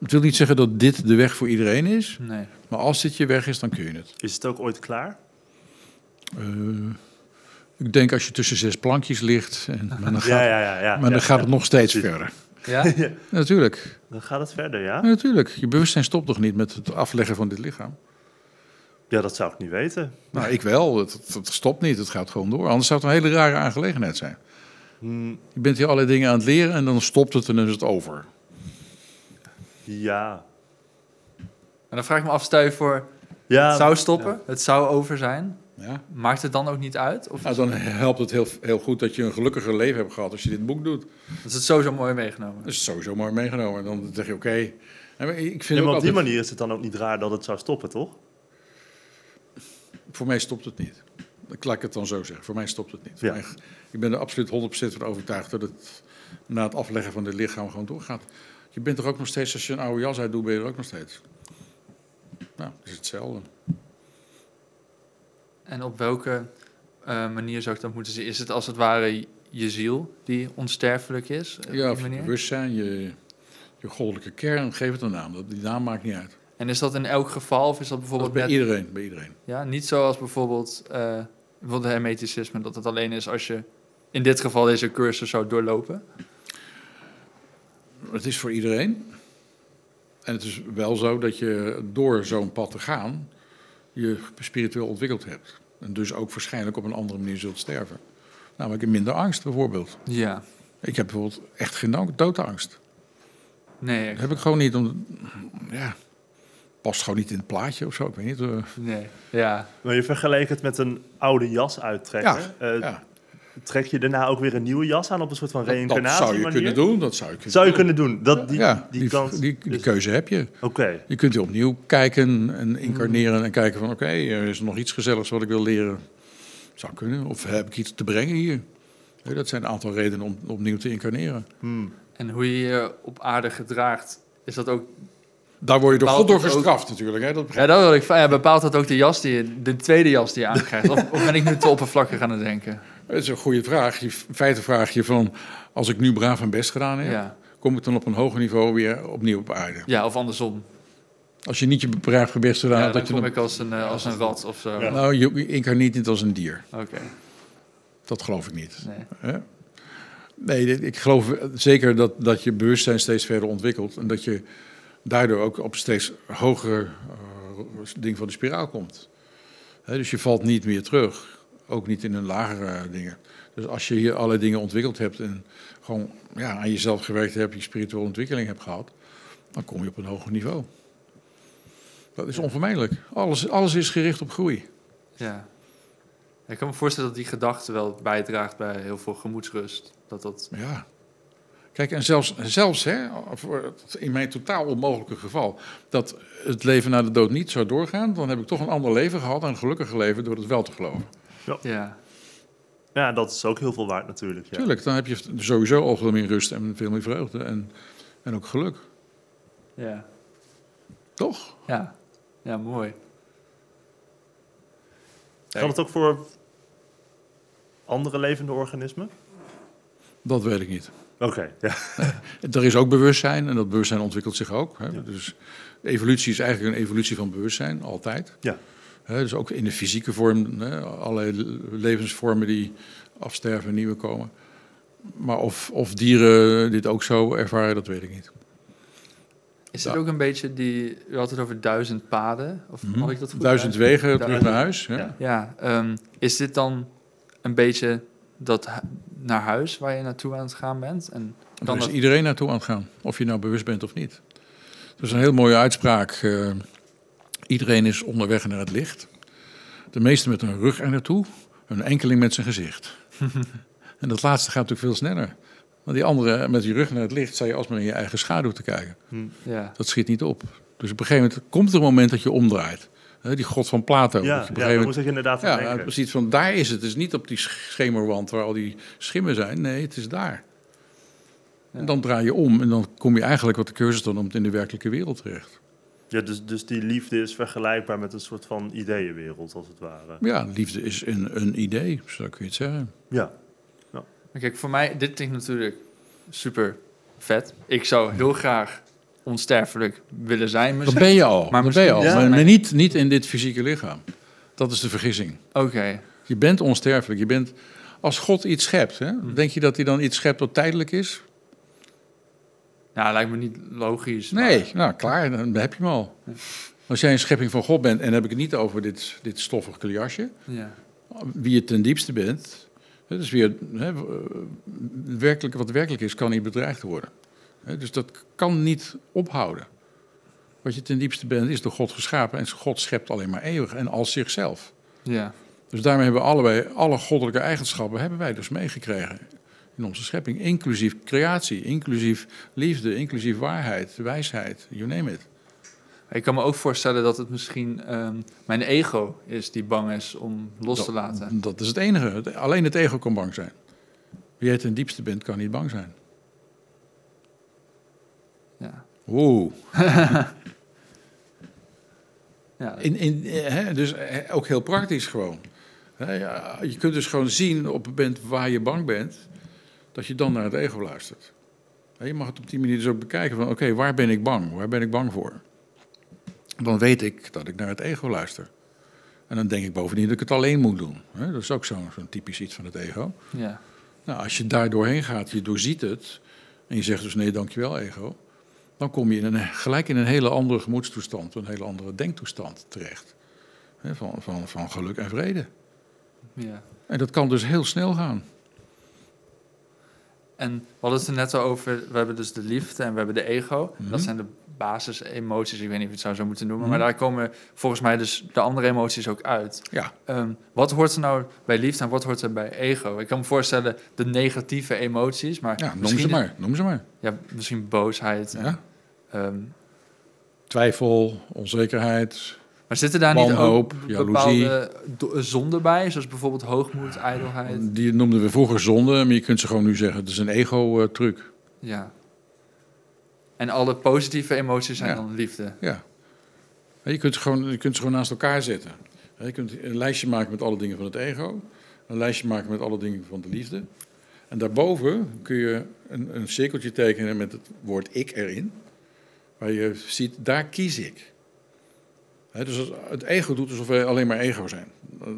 Het wil niet zeggen dat dit de weg voor iedereen is, Nee. maar als dit je weg is, dan kun je het. Is het ook ooit klaar? Eh, ik denk als je tussen zes plankjes ligt, en, maar, dan gaat, Ja, ja, ja. ja, maar dan ja, gaat het nog steeds Precies. verder. Ja? Natuurlijk, Dan gaat het verder, ja? natuurlijk. Je bewustzijn stopt toch niet met het afleggen van dit lichaam? Ja, dat zou ik niet weten. Nou, ik wel. Het, het- het stopt niet. Het gaat gewoon door. Anders zou het een hele rare aangelegenheid zijn. Hmm, Je bent hier allerlei dingen aan het leren en dan stopt het en dan is het over. ja. En dan vraag ik me af, stel je voor, ja. het zou stoppen, het zou over zijn. Ja? Maakt het dan ook niet uit? Of Nou, dan helpt het heel, heel goed dat je een gelukkiger leven hebt gehad als je dit boek doet. is het sowieso mooi meegenomen? Dat is sowieso mooi meegenomen. Dan zeg je oké. En Ik vind Ja, ook maar op die manier is het dan ook niet raar dat het zou stoppen, toch? voor mij stopt het niet. Ik laat ik het dan zo zeggen. Voor mij stopt het niet. Ja. mij- ik ben er absoluut 100% van overtuigd dat het na het afleggen van dit lichaam gewoon doorgaat. Je bent er ook nog steeds, als je een oude jas uitdoet, ben je er ook nog steeds. Nou, het is hetzelfde. En op welke eh, manier zou ik dat moeten zien? Is het als het ware je ziel die onsterfelijk is? Ja, of je bewustzijn, je, je goddelijke kern, geef het een naam. Die naam maakt niet uit. En is dat in elk geval of is dat bijvoorbeeld bij net, iedereen, bij iedereen. ja, niet zoals bijvoorbeeld, eh bijvoorbeeld hermeticisme, dat het alleen is als je in dit geval deze cursus zou doorlopen? Het is voor iedereen. En het is wel zo dat je door zo'n pad te gaan, je spiritueel ontwikkeld hebt. En dus ook waarschijnlijk op een andere manier zult sterven. Namelijk in minder angst bijvoorbeeld. Ja. Ik heb bijvoorbeeld echt geen dood- doodsangst. Nee, Dat heb ik gewoon niet. Om, ja, past gewoon niet in het plaatje of zo. Ik weet niet. eh. nee. Ja. Maar je vergeleek het met een oude jas uittrekken. Ja, Eh, ja. Trek je daarna ook weer een nieuwe jas aan op een soort van Dat, dat reïncarnatie zou je manier? kunnen doen. Dat zou je kunnen Zou je doen. kunnen doen. Dat, die, ja, die, die, kans. die, die dus- keuze heb je. Oké. Je kunt opnieuw kijken en incarneren en kijken van... oké, er is nog iets gezelligs wat ik wil leren. Zou kunnen. Of heb ik iets te brengen hier? Ja, Dat zijn een aantal redenen om opnieuw te incarneren. Hmm. En hoe je je op aarde gedraagt, is dat ook... Daar word je door God door ook- gestraft natuurlijk. Hè? Dat Ja, dat wil ik. Ja, bepaalt dat ook de jas die je, de tweede jas die je aankrijgt? Of, of ben ik nu te oppervlakkig aan het denken? Dat is een goede vraag. Je, in feite vraag je van... als ik nu braaf mijn best gedaan heb... Ja. kom ik dan op een hoger niveau weer opnieuw op aarde. ja, of andersom. Als je niet je braaf je best gedaan Ja, hebt... dan dat je kom dan, ik als een, eh, als een rat of zo. Ja. Nou, je incarneert niet als een dier. Oké, Dat geloof ik niet. nee. Nee, ik geloof zeker dat, dat je bewustzijn steeds verder ontwikkelt. En dat je daardoor ook op steeds hogere eh, ding van de spiraal komt. Dus je valt niet meer terug. Ook niet in een lagere dingen. Dus als je hier allerlei dingen ontwikkeld hebt en gewoon ja, aan jezelf gewerkt hebt, je spirituele ontwikkeling hebt gehad, dan kom je op een hoger niveau. Dat is onvermijdelijk. Alles, alles is gericht op groei. Ja. Ik kan me voorstellen dat die gedachte wel bijdraagt bij heel veel gemoedsrust. Dat dat... Ja. Kijk, en zelfs, zelfs hè, in mijn totaal onmogelijke geval, dat het leven na de dood niet zou doorgaan, dan heb ik toch een ander leven gehad en een gelukkiger leven door het wel te geloven. Ja. Ja, dat is ook heel veel waard natuurlijk. Ja. Tuurlijk, dan heb je sowieso al veel meer rust en veel meer vreugde en, en ook geluk. Ja. Toch? Ja. Ja, mooi. Geldt het ook voor andere levende organismen? Dat weet ik niet. Oké, ja. Er is ook bewustzijn en dat bewustzijn ontwikkelt zich ook. Hè. Dus evolutie is eigenlijk een evolutie van bewustzijn, altijd. Ja. Hè, dus ook in de fysieke vorm, hè, allerlei levensvormen die afsterven en nieuwe komen. Maar of, of dieren dit ook zo ervaren, dat weet ik niet. Is het Ja. ook een beetje die... U had het over duizend paden. Of had ik dat goed Duizend wegen terug naar huis. Ja. Ja, ehm, is dit dan een beetje dat naar huis waar je naartoe aan het gaan bent? En Daar kan is dat... iedereen naartoe aan het gaan, of je nou bewust bent of niet. Dat is een heel mooie uitspraak. eh, Iedereen is onderweg naar het licht. De meesten met hun rug er naartoe, een enkeling met zijn gezicht. en dat laatste gaat natuurlijk veel sneller. Want die andere met je rug naar het licht, sta je alsmaar in je eigen schaduw te kijken. Ja. Dat schiet niet op. Dus op een gegeven moment komt er een moment dat je omdraait. Hè, Die god van Plato. Ja, dat je ja moest ik inderdaad aan ja, denken. precies. Van daar is het. Het is niet op die schemerwand waar al die schimmen zijn. Nee, het is daar. En dan draai je om en dan kom je eigenlijk, wat de cursus dan noemt, in de werkelijke wereld terecht. Ja, dus, dus die liefde is vergelijkbaar met een soort van ideeënwereld, als het ware. Ja, liefde is een, een idee, zo kun je het zeggen. Ja, Maar Kijk, voor mij, dit klinkt natuurlijk super vet. Ik zou heel graag onsterfelijk willen zijn. Dat misschien. ben je al. Maar dat ben je al. Maar, Ja. maar niet, niet in dit fysieke lichaam. Dat is de vergissing. Oké. Je bent onsterfelijk. Je bent, als God iets schept, hè, Hm. denk je dat hij dan iets schept wat tijdelijk is? Ja, lijkt me niet logisch. Nee, maar- nou klaar, dan heb je hem al. Als jij een schepping van God bent, en dan heb ik het niet over dit, dit stoffige jasje, Ja. wie je ten diepste bent, dus wie, je- hè, werkelijk, wat werkelijk is, kan niet bedreigd worden. Dus dat kan niet ophouden. Wat je ten diepste bent, is door God geschapen en God schept alleen maar eeuwig en als zichzelf. ja. Dus daarmee hebben we allebei, alle goddelijke eigenschappen hebben wij dus meegekregen in onze schepping. Inclusief creatie, inclusief liefde, inclusief waarheid, wijsheid, you name it. Ik kan me ook voorstellen dat het misschien ehm, mijn ego is die bang is om los te laten. Dat is het enige. Het- Alleen het ego kan bang zijn. Wie jij ten diepste bent, kan niet bang zijn. Ja. Oeh. Ja. In, in, eh, dus eh, ook heel praktisch gewoon. Ja, je kunt dus gewoon zien op het moment waar je bang bent, dat je dan naar het ego luistert. Je mag het op die manier dus ook bekijken van, oké, waar ben ik bang? Waar ben ik bang voor? Dan weet ik dat ik naar het ego luister. En dan denk ik bovendien dat ik het alleen moet doen. Dat is ook zo'n typisch iets van het ego. ja. Nou, als je daar doorheen gaat, je doorziet het, en je zegt dus nee, dankjewel ego, dan kom je in een, gelijk in een hele andere gemoedstoestand, een hele andere denktoestand terecht. Van, van, van geluk en vrede. ja. En dat kan dus heel snel gaan. En we hadden het er net al over, we hebben dus de liefde en we hebben de ego. Mhm. Dat zijn de basisemoties, ik weet niet of je het zou zo moeten noemen. Mhm. Maar daar komen volgens mij dus de andere emoties ook uit. Ja, Ehm, wat hoort er nou bij liefde en wat hoort er bij ego? Ik kan me voorstellen de negatieve emoties, maar ja noem ze maar. Noem ze maar. Ja, misschien boosheid. Ja. Ehm, Twijfel, onzekerheid. Maar zitten daar Wanhoop, niet ook bepaalde zonden bij? Zoals bijvoorbeeld hoogmoed, ijdelheid? Die noemden we vroeger zonde, maar je kunt ze gewoon nu zeggen, het is een ego-truc. Ja. En alle positieve emoties zijn Ja. dan liefde. Ja. Je kunt, ze gewoon, je kunt ze gewoon naast elkaar zetten. Je kunt een lijstje maken met alle dingen van het ego. Een lijstje maken met alle dingen van de liefde. En daarboven kun je een, een cirkeltje tekenen met het woord ik erin. Waar je ziet, daar kies ik. Dus het ego doet alsof wij alleen maar ego zijn.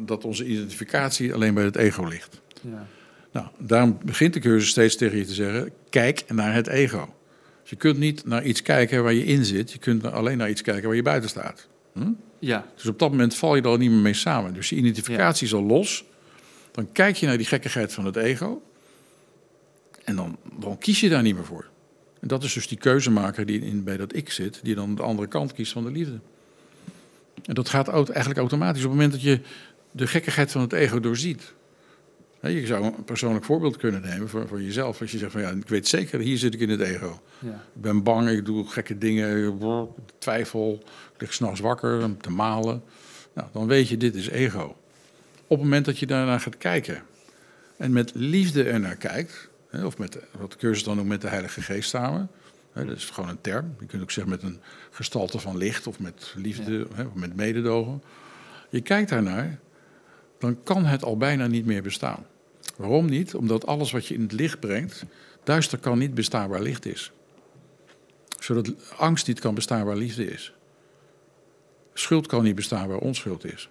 Dat onze identificatie alleen bij het ego ligt. Ja. Nou, daarom begint de cursus steeds tegen je te zeggen: kijk naar het ego. Dus je kunt niet naar iets kijken waar je in zit, je kunt alleen naar iets kijken waar je buiten staat. Hm? ja. Dus op dat moment val je er al niet meer mee samen. Dus je identificatie is al los. Dan kijk je naar die gekkigheid van het ego. En dan, dan kies je daar niet meer voor. En dat is dus die keuzemaker die in, bij dat ik zit, die dan de andere kant kiest van de liefde. En dat gaat eigenlijk automatisch op het moment dat je de gekkigheid van het ego doorziet. Je zou een persoonlijk voorbeeld kunnen nemen voor, voor jezelf. Als je zegt van ja, ik weet zeker, hier zit ik in het ego. ja. Ik ben bang, ik doe gekke dingen, ik twijfel, ik lig s'nachts wakker om te malen. Nou, dan weet je, dit is ego. Op het moment dat je daarnaar gaat kijken en met liefde ernaar kijkt, of met wat de cursus dan noemt met de Heilige Geest samen, dat is gewoon een term. Je kunt ook zeggen met een gestalte van licht of met liefde, of met mededogen. Je kijkt daarnaar, dan kan het al bijna niet meer bestaan. Waarom niet? Omdat alles wat je in het licht brengt, duister kan niet bestaan waar licht is zodat angst niet kan bestaan waar liefde is. Schuld kan niet bestaan waar onschuld is.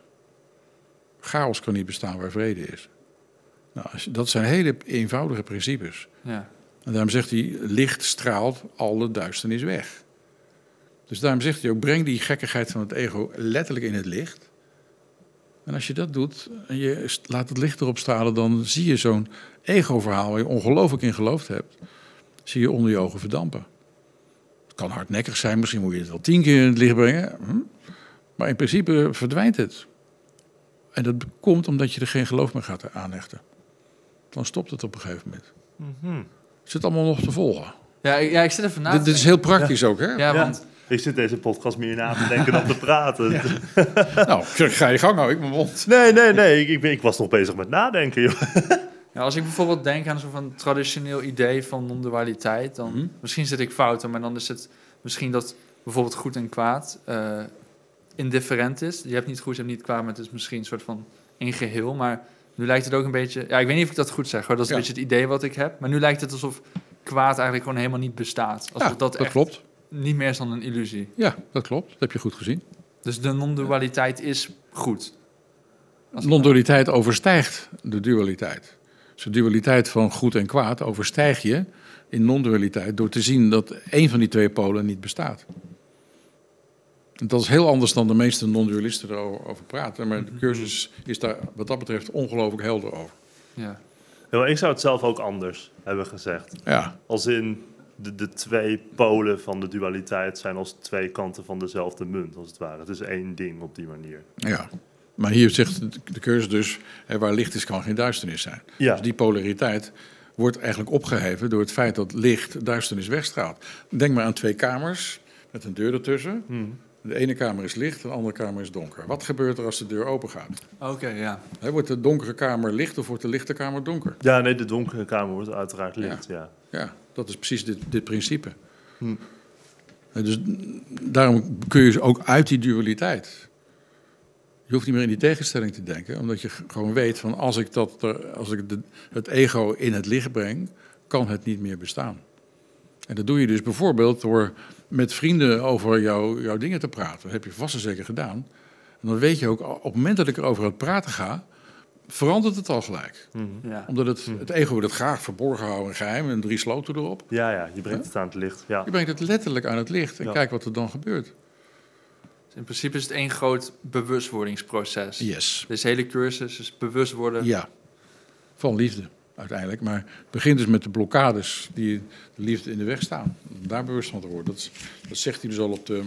Chaos kan niet bestaan waar vrede is. Nou, dat zijn hele eenvoudige principes. ja. En daarom zegt hij, licht straalt alle duisternis weg. Dus daarom zegt hij ook, breng die gekkigheid van het ego letterlijk in het licht. En als je dat doet en je laat het licht erop stralen, dan zie je zo'n ego-verhaal waar je ongelooflijk in geloofd hebt, zie je onder je ogen verdampen. Het kan hardnekkig zijn, misschien moet je het wel tien keer in het licht brengen. Hm? Maar in principe verdwijnt het. En dat komt omdat je er geen geloof meer gaat aanhechten. Dan stopt het op een gegeven moment. Het zit allemaal nog te volgen. Ja, ik- ja, ik zit even na Dit, dit is heel praktisch ook, hè? Ja, Ja. want Ik zit deze podcast meer na te denken dan te praten. Nou, ga je gang, hou ik mijn mond. Nee, nee, nee. Ik, ik, ben- ik was nog bezig met nadenken. Joh. ja, als ik bijvoorbeeld denk aan zo'n traditioneel idee van non-dualiteit, dan Mhm. misschien zit ik fout, maar dan is het misschien dat bijvoorbeeld goed en kwaad eh, indifferent is. Je hebt niet goed, je hebt niet kwaad, maar het is misschien een soort van in geheel. Maar nu lijkt het ook een beetje, ja, ik weet niet of ik dat goed zeg, hoor. dat is Ja. een beetje het idee wat ik heb. Maar nu lijkt het alsof kwaad eigenlijk gewoon helemaal niet bestaat. Alsof Ja, dat, dat echt klopt. niet meer is dan een illusie. Ja, dat klopt. Dat heb je goed gezien. Dus de non-dualiteit is goed. Non-dualiteit overstijgt de dualiteit. Dus de dualiteit van goed en kwaad overstijg je in non-dualiteit door te zien dat één van die twee polen niet bestaat. En dat is heel anders dan de meeste non-dualisten erover over praten. Maar de cursus is daar wat dat betreft ongelooflijk helder over. Ja. Ja, maar ik zou het zelf ook anders hebben gezegd. Ja, Als in de, de twee polen van de dualiteit zijn als twee kanten van dezelfde munt, als het ware. Het is één ding op die manier. ja. Maar hier zegt de- cursus dus, hè, waar licht is kan geen duisternis zijn. Ja, Dus die polariteit wordt eigenlijk opgeheven door het feit dat licht duisternis wegstraalt. Denk maar aan twee kamers met een deur ertussen. Hm. De ene kamer is licht, de andere kamer is donker. Wat gebeurt er als de deur open gaat? Oké, ja. Wordt de donkere kamer licht of wordt de lichte kamer donker? ja nee, de donkere kamer wordt uiteraard licht, ja. Ja, dat is precies dit, dit principe. Hm. Hè, Dus daarom kun je ook uit die dualiteit. Je hoeft niet meer in die tegenstelling te denken, omdat je gewoon weet van als ik, dat er, als ik de, het ego in het licht breng, kan het niet meer bestaan. En dat doe je dus bijvoorbeeld door met vrienden over jouw jouw dingen te praten. Dat heb je vast en zeker gedaan. En dan weet je ook, op het moment dat ik erover aan het praten ga, verandert het al gelijk. Mhm. ja. Omdat het, het ego wil het graag verborgen houden en geheim en drie sloten erop. Ja, ja, je brengt het aan het licht. Ja. Je brengt het letterlijk aan het licht en Ja. kijk wat er dan gebeurt. Dus in principe is het één groot bewustwordingsproces. Yes. Deze hele cursus is bewust worden. Ja. Van liefde uiteindelijk. Maar begint dus met de blokkades die de liefde in de weg staan. Om daar bewust van te worden. Dat zegt hij dus al op de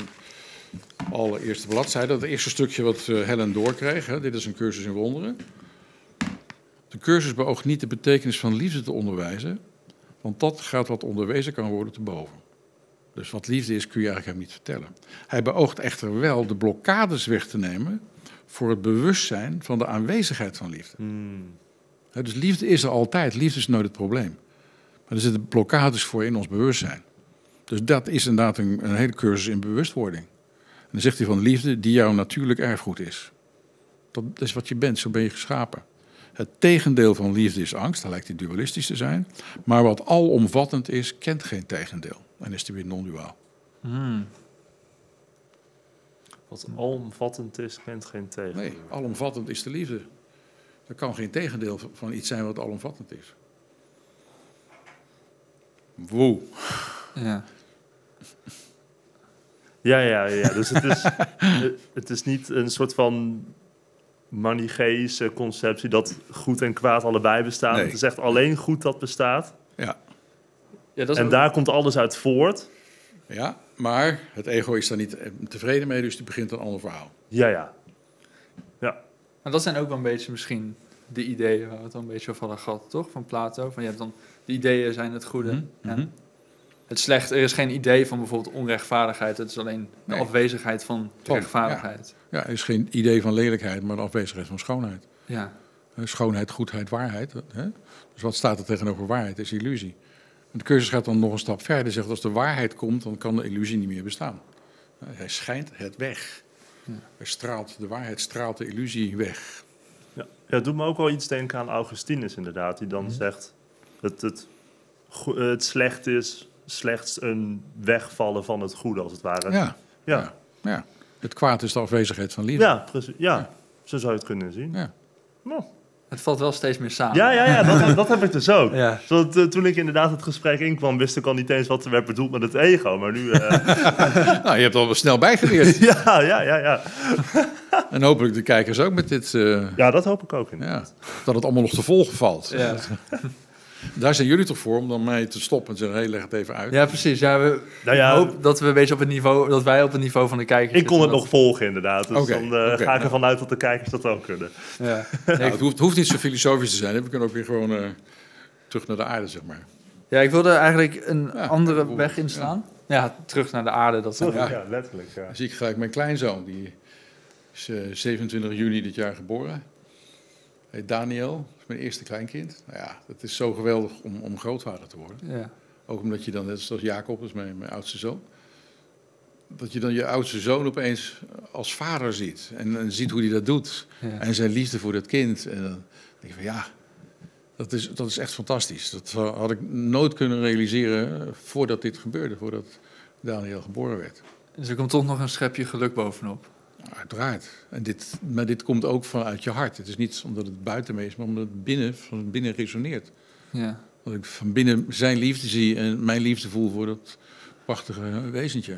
allereerste bladzijde. Dat eerste stukje wat eh, Helen doorkreeg. Hè. Dit is een cursus in wonderen. De cursus beoogt niet de betekenis van liefde te onderwijzen. Want dat gaat wat onderwezen kan worden te boven. Dus wat liefde is, kun je eigenlijk hem niet vertellen. Hij beoogt echter wel de blokkades weg te nemen voor het bewustzijn van de aanwezigheid van liefde. Hmm. Dus liefde is er altijd, liefde is nooit het probleem. Maar er zitten blokkades voor in ons bewustzijn. Dus dat is inderdaad een, een hele cursus in bewustwording. En dan zegt hij van liefde die jouw natuurlijk erfgoed is. Dat is wat je bent, zo ben je geschapen. Het tegendeel van liefde is angst, dan lijkt hij dualistisch te zijn. Maar wat alomvattend is, kent geen tegendeel. En is die weer non-duaal. Hmm. Wat alomvattend is, kent geen tegen. Nee, alomvattend is de liefde. Er kan geen tegendeel van iets zijn wat alomvattend is. Woe. Ja. Ja, ja, ja. Dus het is, het- is niet een soort van manicheïsche conceptie dat goed en kwaad allebei bestaan. Nee. Het is echt alleen goed dat bestaat. Ja. ja, dat is En ook- daar komt alles uit voort. Ja, maar het ego is daar niet tevreden mee, dus die begint een ander verhaal. Ja, ja. Maar dat zijn ook wel een beetje misschien de ideeën waar we het al een beetje over hadden gehad, toch? Van Plato. Van je hebt dan, de ideeën zijn het goede. Mhm, en mhm. het slecht, er is geen idee van bijvoorbeeld onrechtvaardigheid. Het is alleen de Nee. afwezigheid van rechtvaardigheid. Ja, er is geen idee van lelijkheid, maar de afwezigheid van schoonheid. Ja. Eh, Schoonheid, goedheid, waarheid. Hè? Dus wat staat er tegenover waarheid? is illusie. En de cursus gaat dan nog een stap verder. Zegt als de waarheid komt, dan kan de illusie niet meer bestaan. Eh, Hij schijnt het weg. Hij straalt, de waarheid straalt de illusie weg. Ja, ja het doet me ook wel iets denken aan Augustinus inderdaad. Die dan Mhm. zegt dat het, go- het slecht is slechts een wegvallen van het goede, als het ware. Ja, ja. ja. Het kwaad is de afwezigheid van liefde. Ja, precies. Ja, zo zou je het kunnen zien. Ja. Nou. Het valt wel steeds meer samen. Ja, ja, ja, dat, dat heb ik dus ook. Ja. T- toen ik inderdaad het gesprek inkwam, wist ik al niet eens wat er werd bedoeld met het ego. Maar nu, eh, Nou, je hebt al snel bijgeleerd. ja, ja, ja, ja. en hopelijk de kijkers ook met dit. eh, Ja, dat hoop ik ook. Ja, dat het allemaal nog te volgen valt. Ja. Daar zijn jullie toch voor om dan mij te stoppen en te zeggen, hey, leg het even uit. Ja, precies. Ja, we, Nou ja, ik hoop dat we een beetje op het niveau, dat wij op het niveau van de kijkers ik kon het nog volgen inderdaad. Dus Oké, dan eh, oké, ga ik ja. ervan uit dat de kijkers dat ook kunnen. Ja. Nou, het, hoeft, het hoeft niet zo filosofisch te zijn. hè. We kunnen ook weer gewoon eh, terug naar de aarde, zeg maar. ja, ik wilde eigenlijk een Ja, andere weg inslaan. Ja. terug naar de aarde. Dat is Ja. Ja, letterlijk. Ja. Dan zie ik gelijk mijn kleinzoon, die is eh, 27 juni dit jaar geboren. Heet Daniel, dat is mijn eerste kleinkind. Nou ja, het is zo geweldig om, om grootvader te worden. ja. Ook omdat je dan, net zoals Jacob, dat is mijn, mijn oudste zoon. Dat je dan je oudste zoon opeens als vader ziet. En, en ziet hoe hij dat doet. Ja. En zijn liefde voor dat kind. En dan denk je van ja, dat is, dat is echt fantastisch. Dat had ik nooit kunnen realiseren voordat dit gebeurde. Voordat Daniel geboren werd. Dus er komt toch nog een schepje geluk bovenop. Uiteraard. En dit, maar dit komt ook vanuit je hart. Het is niet omdat het buiten me is, maar omdat het binnen, van binnen resoneert. Ja. Dat ik van binnen zijn liefde zie en mijn liefde voel voor dat prachtige wezentje.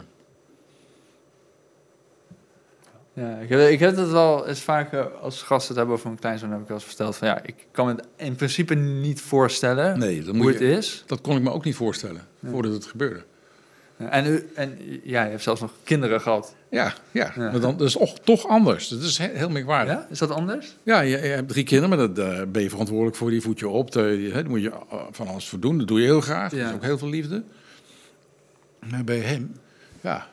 Ja, ik heb, ik heb het wel eens vaker als gasten het hebben over mijn kleinzoon, heb ik wel eens verteld van ja, ik kan me het in principe niet voorstellen Nee, dat, hoe moet het je, is. dat kon ik me ook niet voorstellen Ja. voordat het gebeurde. En, u, en ja, je hebt zelfs nog kinderen gehad. Ja, ja. Ja. maar dan, dat is och, toch anders. Dat is he- heel merkwaardig. Ja? Is dat anders? Ja, je, je hebt drie kinderen, maar dat, daar ben je verantwoordelijk voor. Die voed je op. Daar, hè, daar moet je eh, van alles voor doen. Dat doe je heel graag. Dat Ja. is ook heel veel liefde. Maar bij hem, ja.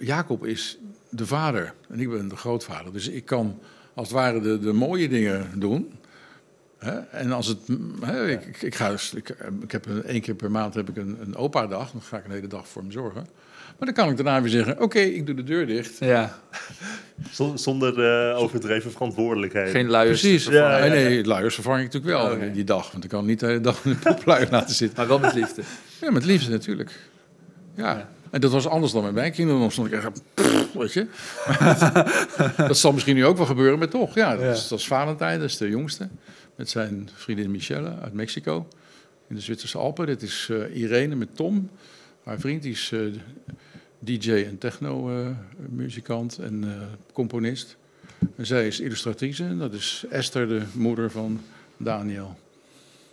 Jacob is de vader en ik ben de grootvader. Dus ik kan als het ware de, de mooie dingen doen. Hè? En als het. Hè, ik, ik, ik ga, dus- ik, ik heb een, één keer per maand heb ik een, een opa-dag. Dan ga ik een hele dag voor hem zorgen. Maar dan kan ik daarna weer zeggen: Oké, ik doe de deur dicht. Ja, Zon- Zonder eh, overdreven verantwoordelijkheden. geen luiers. Precies. Ja, ja, nee, ja. nee, luiers vervang ik natuurlijk wel Oh, die dag. Want ik kan niet de hele dag in de popluier laten zitten. Maar wel met liefde. Ja, met liefde natuurlijk. Ja. Ja. En dat was anders dan met mijn kinderen. Dan stond ik echt, pff, weet je. dat zal misschien nu ook wel gebeuren, maar toch. Ja, dat, Ja. Is, dat is Valentijn, dat is de jongste. Met zijn vriendin Michelle uit Mexico. In de Zwitserse Alpen. Dit is eh, Irene met Tom. Haar vriend, die is eh, DJ en techno-muzikant en eh, componist. En zij is illustratrice. En dat is Esther, de moeder van Daniel.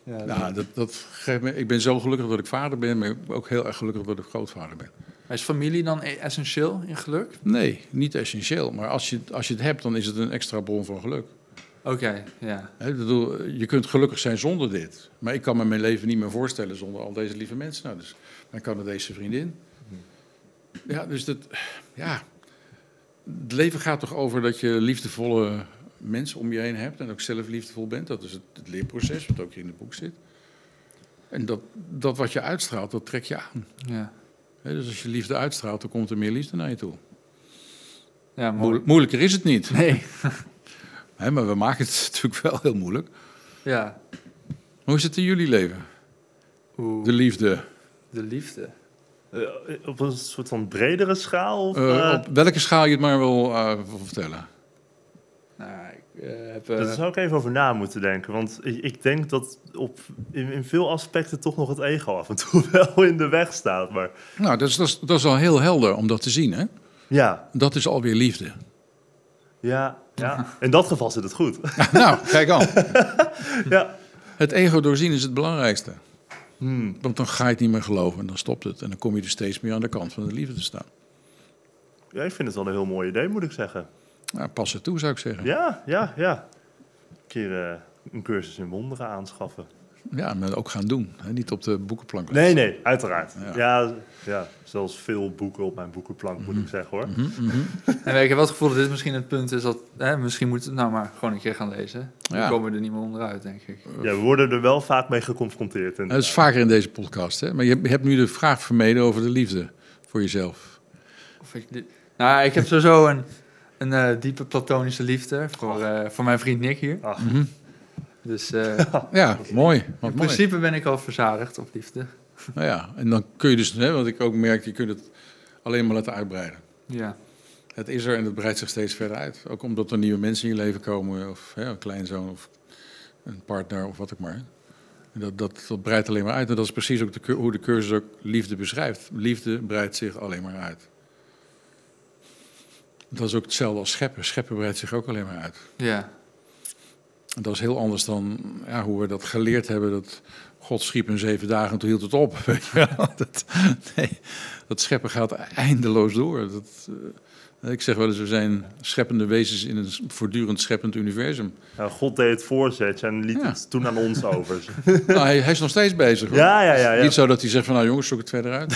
Ja, Nou, dat, dat geeft me, ik ben zo gelukkig dat ik vader ben, maar ook heel erg gelukkig dat ik grootvader ben. Maar Is familie dan e- essentieel in geluk? Nee, niet essentieel, maar als je, als je het hebt, dan is het een extra bron van geluk. Oké, ja. Bedoel, je kunt gelukkig zijn zonder dit, maar ik kan me mijn leven niet meer voorstellen zonder al deze lieve mensen. Nou, dus dan kan het deze vriendin. Ja, dus dat, ja, het leven gaat toch over dat je liefdevolle mensen om je heen hebt en ook zelf liefdevol bent. Dat is het, het leerproces, wat ook hier in het boek zit. En dat, dat wat je uitstraalt, dat trek je aan. Ja, dus als je liefde uitstraalt, dan komt er meer liefde naar je toe. ja moeilijker is het niet. Nee, Hè, maar we maken het natuurlijk wel heel moeilijk. ja. Hoe is het in jullie leven? Oeh, De liefde. de liefde. Eh, op een soort van bredere schaal? Of, Eh, eh, op welke schaal je het maar wil eh, wil vertellen. Nou, ik eh, heb... eh, Daar zou ik even over na moeten denken. Want ik, ik denk dat op, in, in veel aspecten toch nog het ego af en toe wel in de weg staat. Maar Nou, dat is, dat, is, dat is al heel helder om dat te zien. Hè? ja, Dat is alweer liefde. ja, ja. In dat geval zit het goed. nou, kijk aan. ja. Het ego doorzien is het belangrijkste. Hmm. Want dan ga je het niet meer geloven en dan stopt het. En dan kom je er steeds meer aan de kant van de liefde te staan. ja, ik vind het wel een heel mooi idee, moet ik zeggen. Nou, pas er toe, zou ik zeggen. Ja, ja, ja. Een keer eh, een cursus in wonderen aanschaffen. Ja, maar ook gaan doen. Hè? Niet op de boekenplank Nee, nee, uiteraard. Ja. Ja, ja, zelfs veel boeken op mijn boekenplank, moet ik zeggen hoor. Mhm, mhm. En ik heb wel het gevoel dat dit misschien het punt is dat... Hè, misschien moet het nou maar gewoon een keer gaan lezen. Dan Ja. komen we er niet meer onderuit, denk ik. Ja, we worden er wel vaak mee geconfronteerd. Dat is vaker in deze podcast. Hè? Maar je hebt- nu de vraag vermeden over de liefde voor jezelf. Of ik, dit- nou, ik heb sowieso een, een eh, diepe platonische liefde voor, eh, voor mijn vriend Nick hier. Ach, Mhm. Dus eh, Ja, mooi. Wat in mooi. principe ben ik al verzadigd op liefde. Nou ja, en dan kun je dus, hè, want ik ook merk, je kunt het alleen maar laten uitbreiden. Ja, Het is er en het breidt zich steeds verder uit. Ook omdat er nieuwe mensen in je leven komen, of hè, een kleinzoon of een partner of wat ook maar. En dat, dat, dat breidt alleen maar uit. En dat is precies ook de, hoe de cursus ook liefde beschrijft. Liefde breidt zich alleen maar uit. Dat is ook hetzelfde als scheppen. Scheppen breidt zich ook alleen maar uit. ja. Dat is heel anders dan ja, hoe we dat geleerd hebben. Dat God schiep in zeven dagen en toen hield het op. Weet je wel. Dat, nee, dat scheppen gaat eindeloos door. Dat, eh, ik zeg wel eens, we zijn scheppende wezens in een voortdurend scheppend universum. Ja, God deed het voorzetje en liet Ja. het toen aan ons over. Nou, hij, hij is nog steeds bezig. hoor. Ja, ja, ja. ja. Niet zo dat hij zegt van nou jongens, zoek het verder uit.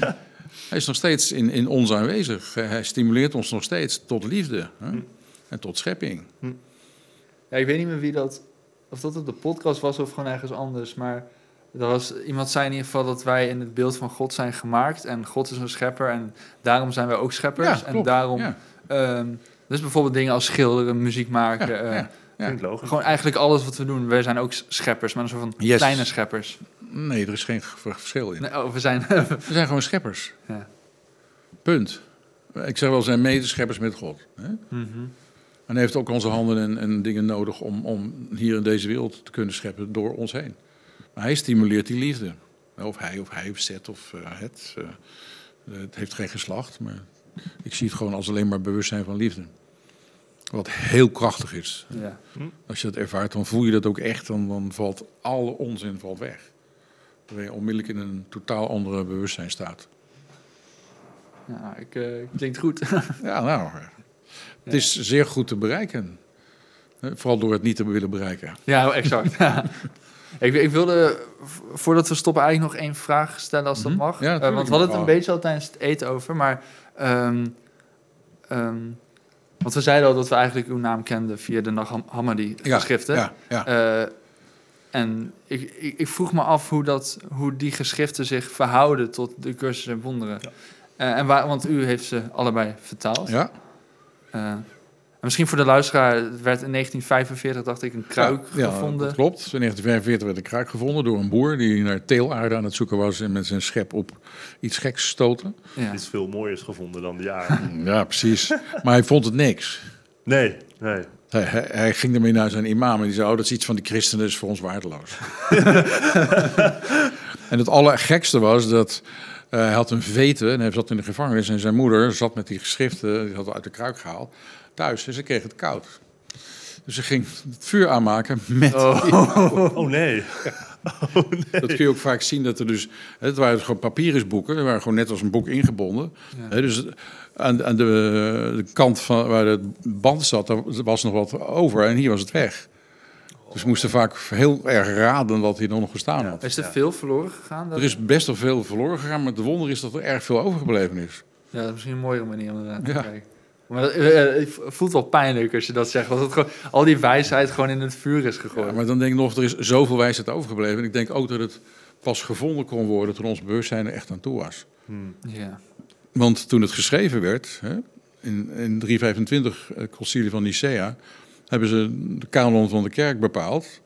hij is nog steeds in, in ons aanwezig. Hij stimuleert ons nog steeds tot liefde hè? en tot schepping. Ja, ik weet niet meer wie dat, of dat op de podcast was of gewoon ergens anders, maar er was, iemand zei in ieder geval dat wij in het beeld van God zijn gemaakt en God is een schepper en daarom zijn wij ook scheppers. en daarom, Ja, ehm, dus bijvoorbeeld dingen als schilderen, muziek maken, Ja, eh, logisch. gewoon eigenlijk alles wat we doen. Wij zijn ook scheppers, maar een soort van Yes. kleine scheppers. Nee, er is geen verschil in. Nee, oh, we zijn, We zijn gewoon scheppers. Ja. Punt. Ik zeg wel, we zijn medescheppers met God. Hè? Mhm. En hij heeft ook onze handen en, en dingen nodig om, om hier in deze wereld te kunnen scheppen door ons heen. Maar hij stimuleert die liefde. Of hij, of hij, of zet, of eh, het. eh, het heeft geen geslacht, maar ik zie het gewoon als alleen maar bewustzijn van liefde. Wat heel krachtig is. ja. Als je dat ervaart, dan voel je dat ook echt. Dan, dan valt alle onzin valt weg. Dan ben je onmiddellijk in een totaal andere bewustzijn staat. ja, ik, eh, klinkt goed. Ja, nou, het is zeer goed te bereiken. Vooral door het niet te willen bereiken. Ja, exact. Ja. Ik, ik wilde, voordat we stoppen, eigenlijk nog één vraag stellen als dat Mhm. mag. Ja, Eh, want we hadden het een Oh. beetje al tijdens het eten over, maar... ehm, ehm, want we zeiden al dat we eigenlijk uw naam kenden via de Nag Hammadi Ja, geschriften. Ja, ja. Eh, en ik, ik, ik vroeg me af hoe, dat, hoe die geschriften zich verhouden tot de cursus en wonderen. Eh, en waar, want u heeft ze allebei vertaald. ja. Eh, en misschien voor de luisteraar, het werd in 1945, dacht ik, een kruik Ja, gevonden. dat klopt. In 1945 werd een kruik gevonden door een boer die naar teelaarde aan het zoeken was en met zijn schep op iets geks stoten. Ja. Iets veel mooiers gevonden dan de jaren. Ja, precies. maar hij vond het niks. Nee, nee. Hij, hij, hij ging ermee naar zijn imam en die zei, oh, dat is iets van die christenen, is voor ons waardeloos. en het allergekste was dat hij had een vete en hij zat in de gevangenis en zijn moeder zat met die geschriften, die had uit de kruik gehaald, thuis en ze kreeg het koud. Dus ze ging het vuur aanmaken met Oh nee. Dat kun je ook vaak zien dat er dus. Het waren gewoon papyrusboeken, die waren gewoon net als een boek ingebonden. Ja. Hè, dus aan, aan de, de kant van waar het band zat, daar was nog wat over en hier was het weg. Dus we moesten vaak heel erg raden wat hier nog gestaan had. Is er Ja. veel verloren gegaan? Dat- Er is best wel veel verloren gegaan, maar het wonder is dat er erg veel overgebleven is. Ja, dat is misschien een mooiere manier om eraan te Ja. kijken. Maar eh, eh, het voelt wel pijnlijk als je dat zegt. Dat het gewoon, al die wijsheid gewoon in het vuur is gegooid. Ja, maar dan denk ik nog, er is zoveel wijsheid overgebleven. En ik denk ook dat het pas gevonden kon worden toen ons bewustzijn er echt aan toe was. Hmm. Ja. Want toen het geschreven werd, hè, in, in 325, het concilie van Nicea, hebben ze de kanon van de kerk bepaald.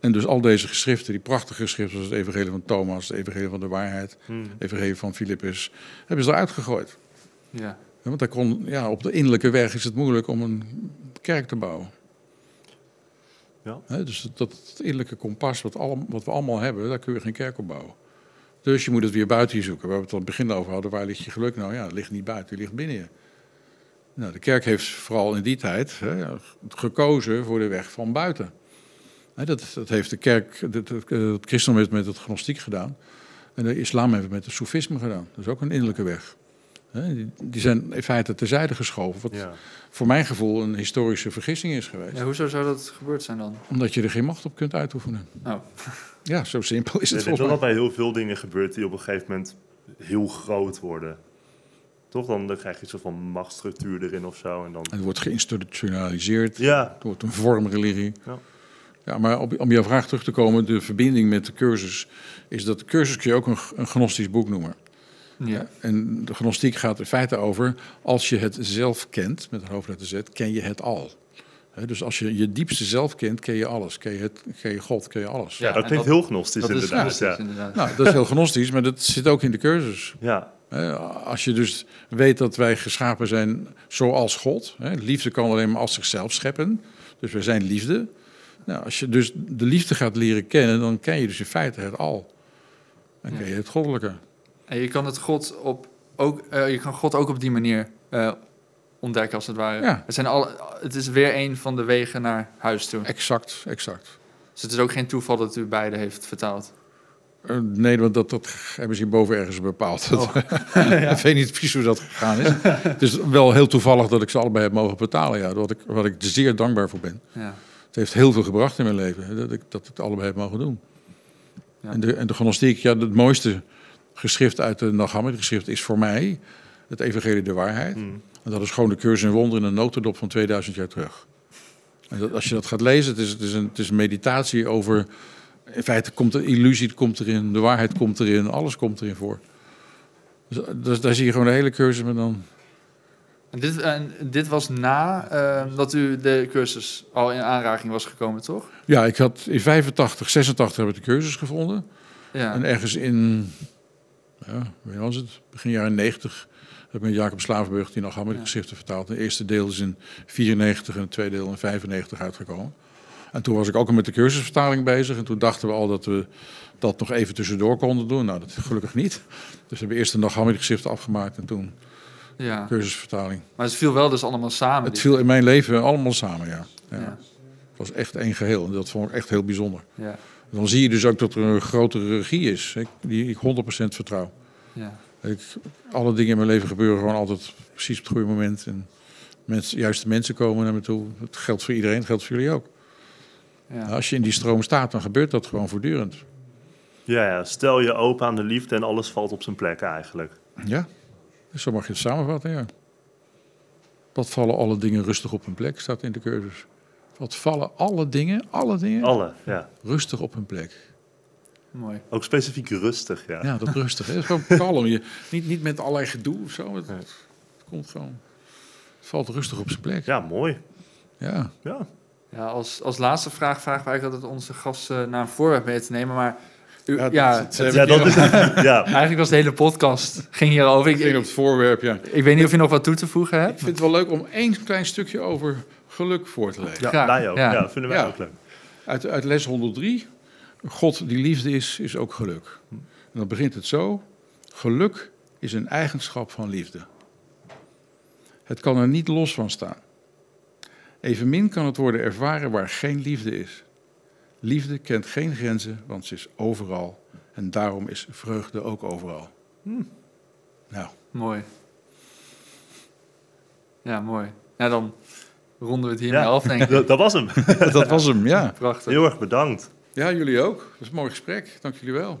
En dus al deze geschriften, die prachtige geschriften, zoals het evangelie van Thomas, het evangelie van de waarheid, Hmm. het evangelie van Filippus, hebben ze eruit gegooid. ja. Ja, Want daar kon, ja, op de innerlijke weg is het moeilijk om een kerk te bouwen. Ja. Dus dat, innerlijke kompas, wat, wat we allemaal hebben, daar kun je geen kerk op bouwen. Dus je moet het weer buiten je zoeken. Waar we het aan het begin over hadden, waar ligt je geluk nou? Ja, het ligt niet buiten, het ligt binnen je. Nou, de kerk heeft vooral in die tijd hè, gekozen voor de weg van buiten. Hè, dat, dat heeft de kerk, het, het, het christendom heeft met het gnostiek gedaan. En de islam heeft het met het soefisme gedaan. Dat is ook een innerlijke weg. Hè, die, die zijn in feite terzijde geschoven. Wat Ja. voor mijn gevoel een historische vergissing is geweest. ja. Hoezo zou dat gebeurd zijn dan? Omdat je er geen macht op kunt uitoefenen. Oh. Ja, zo simpel is het volgens dat mij. bij heel veel dingen gebeurt die op een gegeven moment heel groot worden. Toch? Dan, dan krijg je een soort van machtsstructuur erin of zo. En dan... Het wordt geïnstitutionaliseerd. Ja, Het wordt een vormreligie. Ja. Ja, maar op, om jouw vraag terug te komen, de verbinding met de cursus, is dat de cursus kun je ook een, een gnostisch boek noemen. Ja. En de gnostiek gaat in feite over, als je het zelf kent, met een hoofdletter Z, ken je het al. Hè, dus als je je diepste zelf kent, ken je alles. Ken je, het, ken je God, ken je alles. Ja, dat klinkt dat- heel gnostisch Dat is inderdaad. gnostisch, ja. inderdaad. Nou, dat is heel gnostisch, maar dat zit ook in de cursus. Ja. Als je dus weet dat wij geschapen zijn zoals God. Liefde kan alleen maar als zichzelf scheppen. Dus wij zijn liefde. Nou, als je dus de liefde gaat leren kennen, dan ken je dus in feite het al. Dan ken je het goddelijke. En je kan het God op ook, eh, je kan God ook op die manier eh, ontdekken, als het ware. Ja. Het, zijn al, het is weer een van de wegen naar huis toe. Exact, exact. Dus het is ook geen toeval dat u beide heeft vertaald. Eh, nee, want dat, dat hebben ze hierboven ergens bepaald. Oh. ik weet niet precies hoe dat gegaan is. het is wel heel toevallig dat ik ze allebei heb mogen betalen. Ja, wat ik, wat ik er zeer dankbaar voor ben. Ja. Het heeft heel veel gebracht in mijn leven, dat ik dat ik het allebei heb mogen doen. Ja. En, de, en de gnostiek, ja, het mooiste geschrift uit de Nag geschrift is voor mij het Evangelie der Waarheid. Mm. En dat is gewoon de cursus in wonderen in een notendop van 2000 jaar terug. En dat, als je dat gaat lezen, het is, het, is een, het is een meditatie over... In feite komt de illusie komt erin, de waarheid komt erin, alles komt erin voor. Dus, dus daar zie je gewoon de hele cursus met dan... En dit, en dit was na eh, dat u de cursus al in aanraking was gekomen, toch? Ja, ik had in 85, 86 heb ik de cursus gevonden. Ja. En ergens in, ja, wanneer was het? Begin jaren 90 heb ik met Jacob Slavenburg die nog allemaal Ja. geschriften vertaald. Het eerste deel is in 94 en het tweede deel in 95 uitgekomen. En toen was ik ook al met de cursusvertaling bezig. En toen dachten we al dat we dat nog even tussendoor konden doen. Nou, dat gelukkig niet. Dus we hebben eerst de Naghamid geschriften afgemaakt en toen ja. cursusvertaling. Maar het viel wel dus allemaal samen. Het viel in mijn leven allemaal samen, ja. ja. Ja. Het was echt één geheel en dat vond ik echt heel bijzonder. Ja. Dan zie je dus ook dat er een grotere regie is, die ik 100% vertrouw. Ja. Ik, alle dingen in mijn leven gebeuren gewoon altijd precies op het goede moment. En mensen, juiste mensen komen naar me toe. Dat geldt voor iedereen, dat geldt voor jullie ook. Ja. Als je in die stroom staat, dan gebeurt dat gewoon voortdurend. Ja, ja, stel je open aan de liefde en alles valt op zijn plek eigenlijk. Ja, dus zo mag je het samenvatten, ja. Wat vallen alle dingen rustig op hun plek, staat in de cursus. Wat vallen alle dingen, alle dingen, Alle, ja. rustig op hun plek. Mooi. Ook specifiek rustig, ja. Ja, dat rustig. hè. Gewoon kalm. Je, niet, niet met allerlei gedoe of zo. Het komt gewoon. Het valt rustig op zijn plek. Ja, mooi. Ja. Ja. Ja, als, als laatste vraag vragen wij eigenlijk altijd onze gasten naar een voorwerp mee te nemen. Maar u, Ja, ja, dat- dat het- Ja, dat is, ja. eigenlijk was de hele podcast ging hierover. Ik ging op Ik, het voorwerp, ja. ik weet niet of je nog wat toe te voegen Ik hebt. vind het wel leuk om één klein stukje over geluk voor te lezen. ja Graag, wij ook. ja. Ja. vinden wij Ja. ook leuk. Uit, uit les 103. God die liefde is, is ook geluk. En dan begint het zo. Geluk is een eigenschap van liefde. Het kan er niet los van staan. Evenmin kan het worden ervaren waar geen liefde is. Liefde kent geen grenzen, want ze is overal. En daarom is vreugde ook overal. Nou, Mooi. Ja, mooi. Ja, dan ronden we het hiermee Ja. af, denk ik. Dat, dat was hem. dat was hem, ja. Prachtig. Heel erg bedankt. Ja, jullie ook. Dat is een mooi gesprek. Dank jullie wel.